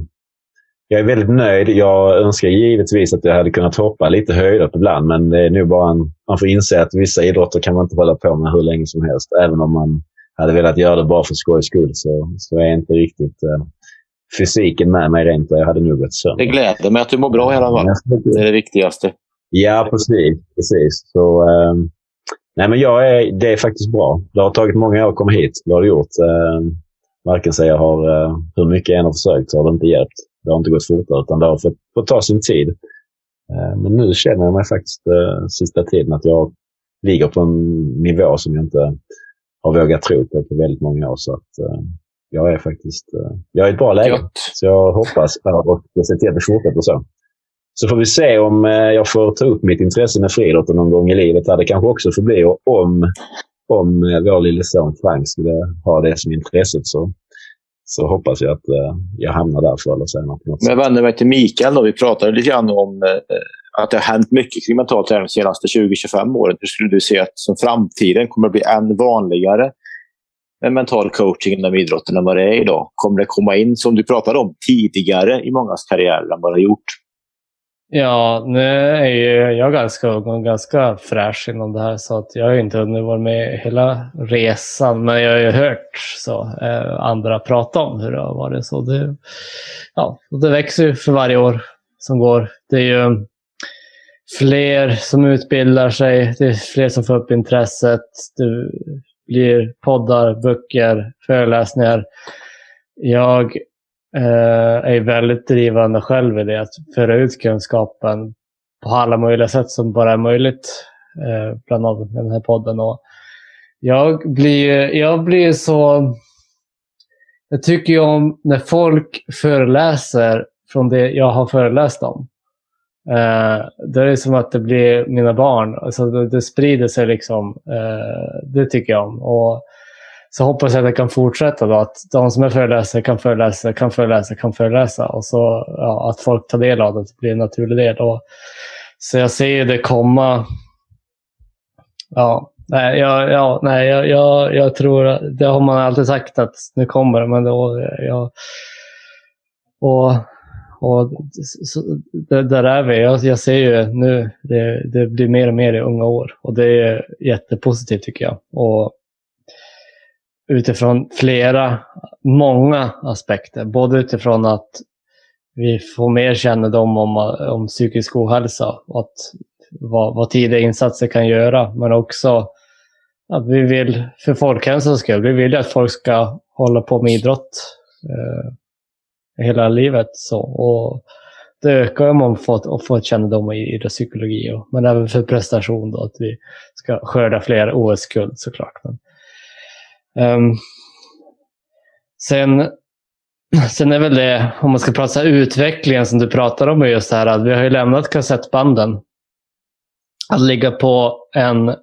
Speaker 3: jag är väldigt nöjd. Jag önskar givetvis att jag hade kunnat hoppa lite höjder ibland, men det är nog bara en, man får inse att vissa idrotter kan man inte hålla på med hur länge som helst. Även om man hade velat göra det bara för skojs skull så, så är inte riktigt eh, fysiken med mig rent och jag hade nog gått sönder.
Speaker 4: Det gläder mig att du mår bra i alla fall. Det är det viktigaste.
Speaker 3: Ja, precis. precis. Så, eh, nej, men jag är, det är faktiskt bra. Det har tagit många år att komma hit. Det har det gjort. Eh, varken sig jag har, hur mycket jag än har försökt så har det inte hjälpt. Det har inte gått fortare utan det har fått, fått ta sin tid. Eh, men nu känner jag mig faktiskt eh, sista tiden att jag ligger på en nivå som jag inte har vågat tro på på väldigt många år. Så att, eh, jag är faktiskt jag är i ett bra läge. Gott. Så jag hoppas och jag ser till att det fortsätter så. Så får vi se om jag får ta upp mitt intresse med friidrotten någon gång i livet. Det kanske också får bli om, om eh, vår lille son Frank skulle ha det som intresset så, så hoppas jag att jag hamnar där förr eller senare.
Speaker 4: Men jag vänder mig till Mikael. Då. Vi pratade lite grann om att det har hänt mycket kring mental träning de senaste 20-25 åren. Hur skulle du se att som framtiden kommer att bli än vanligare med mental coaching inom idrotten än vad det är idag? Kommer det komma in, som du pratade om, tidigare i mångas karriär än vad det har gjort?
Speaker 1: Ja, nu är ju jag ganska ung och ganska fräsch inom det här så att jag har inte hunnit vara med hela resan. Men jag har ju hört så, eh, andra prata om hur det har varit. Så det, ja, det växer ju för varje år som går. Det är ju fler som utbildar sig, det är fler som får upp intresset. Det blir poddar, böcker, föreläsningar. Jag Eh, är väldigt drivande själv i det, att föra ut kunskapen på alla möjliga sätt som bara är möjligt. Eh, bland annat med den här podden. Och jag blir, jag blir så... Jag tycker ju om när folk föreläser från det jag har föreläst om. Eh, det är som att det blir mina barn. Alltså det, det sprider sig liksom. Eh, det tycker jag om. Och så hoppas jag att det kan fortsätta då. Att de som är föreläsare kan föreläsa, kan föreläsa, kan föreläsa. Och så ja, att folk tar del av det, det blir en naturlig del. Och, så jag ser det komma. Ja, nej, jag, ja, nej jag, jag, jag tror, det har man alltid sagt att nu kommer det. Men då, jag, och och så, där är vi. Jag, jag ser ju nu, det, det, blir mer och mer i unga år. Och det är jättepositivt tycker jag. Och utifrån flera, många aspekter. Både utifrån att vi får mer kännedom om, om psykisk ohälsa och att, vad, vad tidiga insatser kan göra. Men också att vi vill, för folkhälsans skull, vi vill att folk ska hålla på med idrott. Eh, hela livet. Så. Och det ökar om man får, får kännedom i idrottspsykologi, men även för prestation. Då, att vi ska skörda fler OS-guld såklart. Men, um, sen, sen är väl det, om man ska prata utvecklingen som du pratar om, just här att vi har ju lämnat kassettbanden. Att ligga på en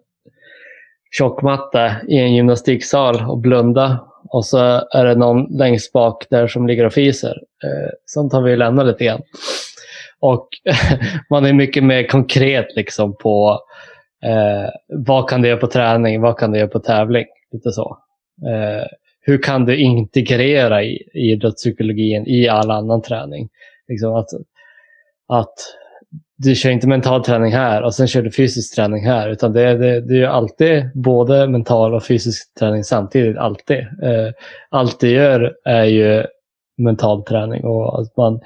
Speaker 1: tjockmatta i en gymnastiksal och blunda och så är det någon längst bak där som ligger och fiser. Eh, sånt har vi lämnat lite grann. Och man är mycket mer konkret liksom på eh, vad kan du göra på träning, vad kan du göra på tävling. Lite så. Eh, hur kan du integrera i, idrottspsykologin i all annan träning? Liksom att, att du kör inte mental träning här och sen kör du fysisk träning här. Utan det, det, det är alltid både mental och fysisk träning samtidigt. Alltid. Eh, allt du gör är ju mental träning och att man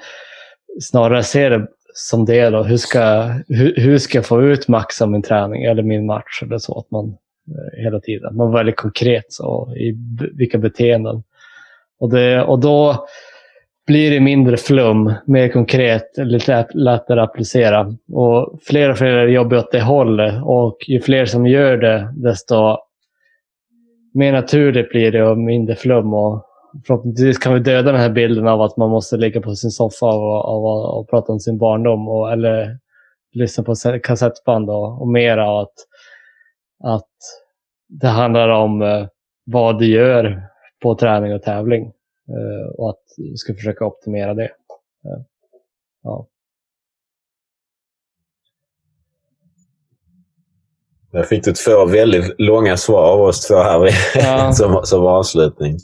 Speaker 1: snarare ser det som det. Då. Hur, ska, hur, hur ska jag få ut max av min träning eller min match? eller så att man Eh, hela tiden. Man var väldigt konkret så, i vilka beteenden. Och, det, och då blir det mindre flum, mer konkret, lite lättare att applicera. Och fler och fler jobbar åt det hållet och ju fler som gör det, desto mer naturligt blir det och mindre flum. Och förhoppningsvis kan vi döda den här bilden av att man måste ligga på sin soffa och, och, och prata om sin barndom och, eller lyssna på kassettband och, och mera att, att det handlar om eh, vad du gör på träning och tävling. Eh, och att du ska försöka optimera det. Eh, ja.
Speaker 3: Jag fick du två väldigt långa svar av oss två här ja. som, som avslutning.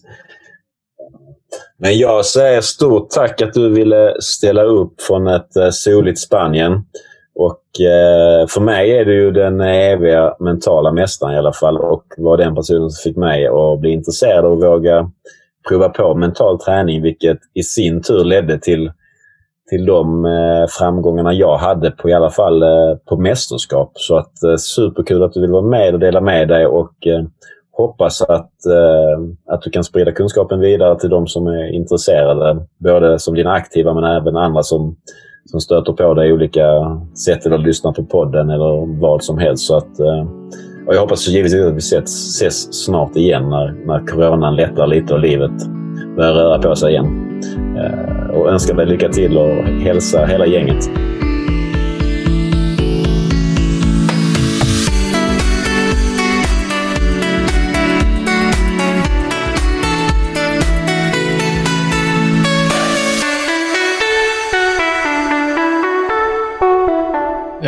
Speaker 3: Men jag säger stort tack att du ville ställa upp från ett soligt Spanien. Och eh, för mig är du ju den eviga mentala mästaren i alla fall och var den personen som fick mig att bli intresserad och våga prova på mental träning vilket i sin tur ledde till, till de eh, framgångarna jag hade på i alla fall eh, på mästerskap. Så att eh, superkul att du vill vara med och dela med dig och eh, hoppas att, eh, att du kan sprida kunskapen vidare till de som är intresserade. Både som dina aktiva men även andra som, som stöter på dig i olika sätt eller lyssnar på podden eller vad som helst. Så att eh, och jag hoppas givetvis att vi ses, ses snart igen när, när coronan lättar lite och livet börjar röra på sig igen. Eh, och önskar dig lycka till och hälsa hela gänget.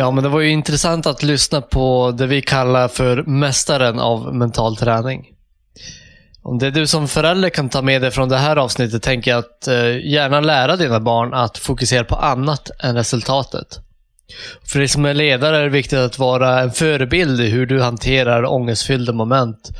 Speaker 1: Ja, men det var ju intressant att lyssna på det vi kallar för mästaren av mental träning. Om det du som förälder kan ta med dig från det här avsnittet tänker jag att eh, gärna lära dina barn att fokusera på annat än resultatet. För dig som är ledare är det viktigt att vara en förebild i hur du hanterar ångestfyllda moment.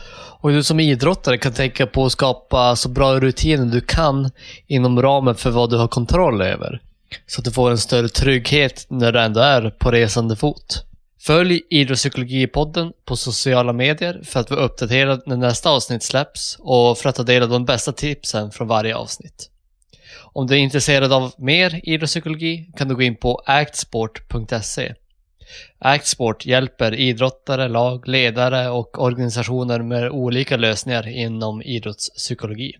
Speaker 1: Och du som idrottare kan tänka på att skapa så bra rutiner du kan inom ramen för vad du har kontroll över. Så att du får en större trygghet när du ändå är på resande fot. Följ Idrottspsykologipodden på sociala medier för att vara uppdaterad när nästa avsnitt släpps och för att ta del av de bästa tipsen från varje avsnitt. Om du är intresserad av mer idrottspsykologi kan du gå in på actsport.se. Actsport hjälper idrottare, lag, ledare och organisationer med olika lösningar inom idrottspsykologi.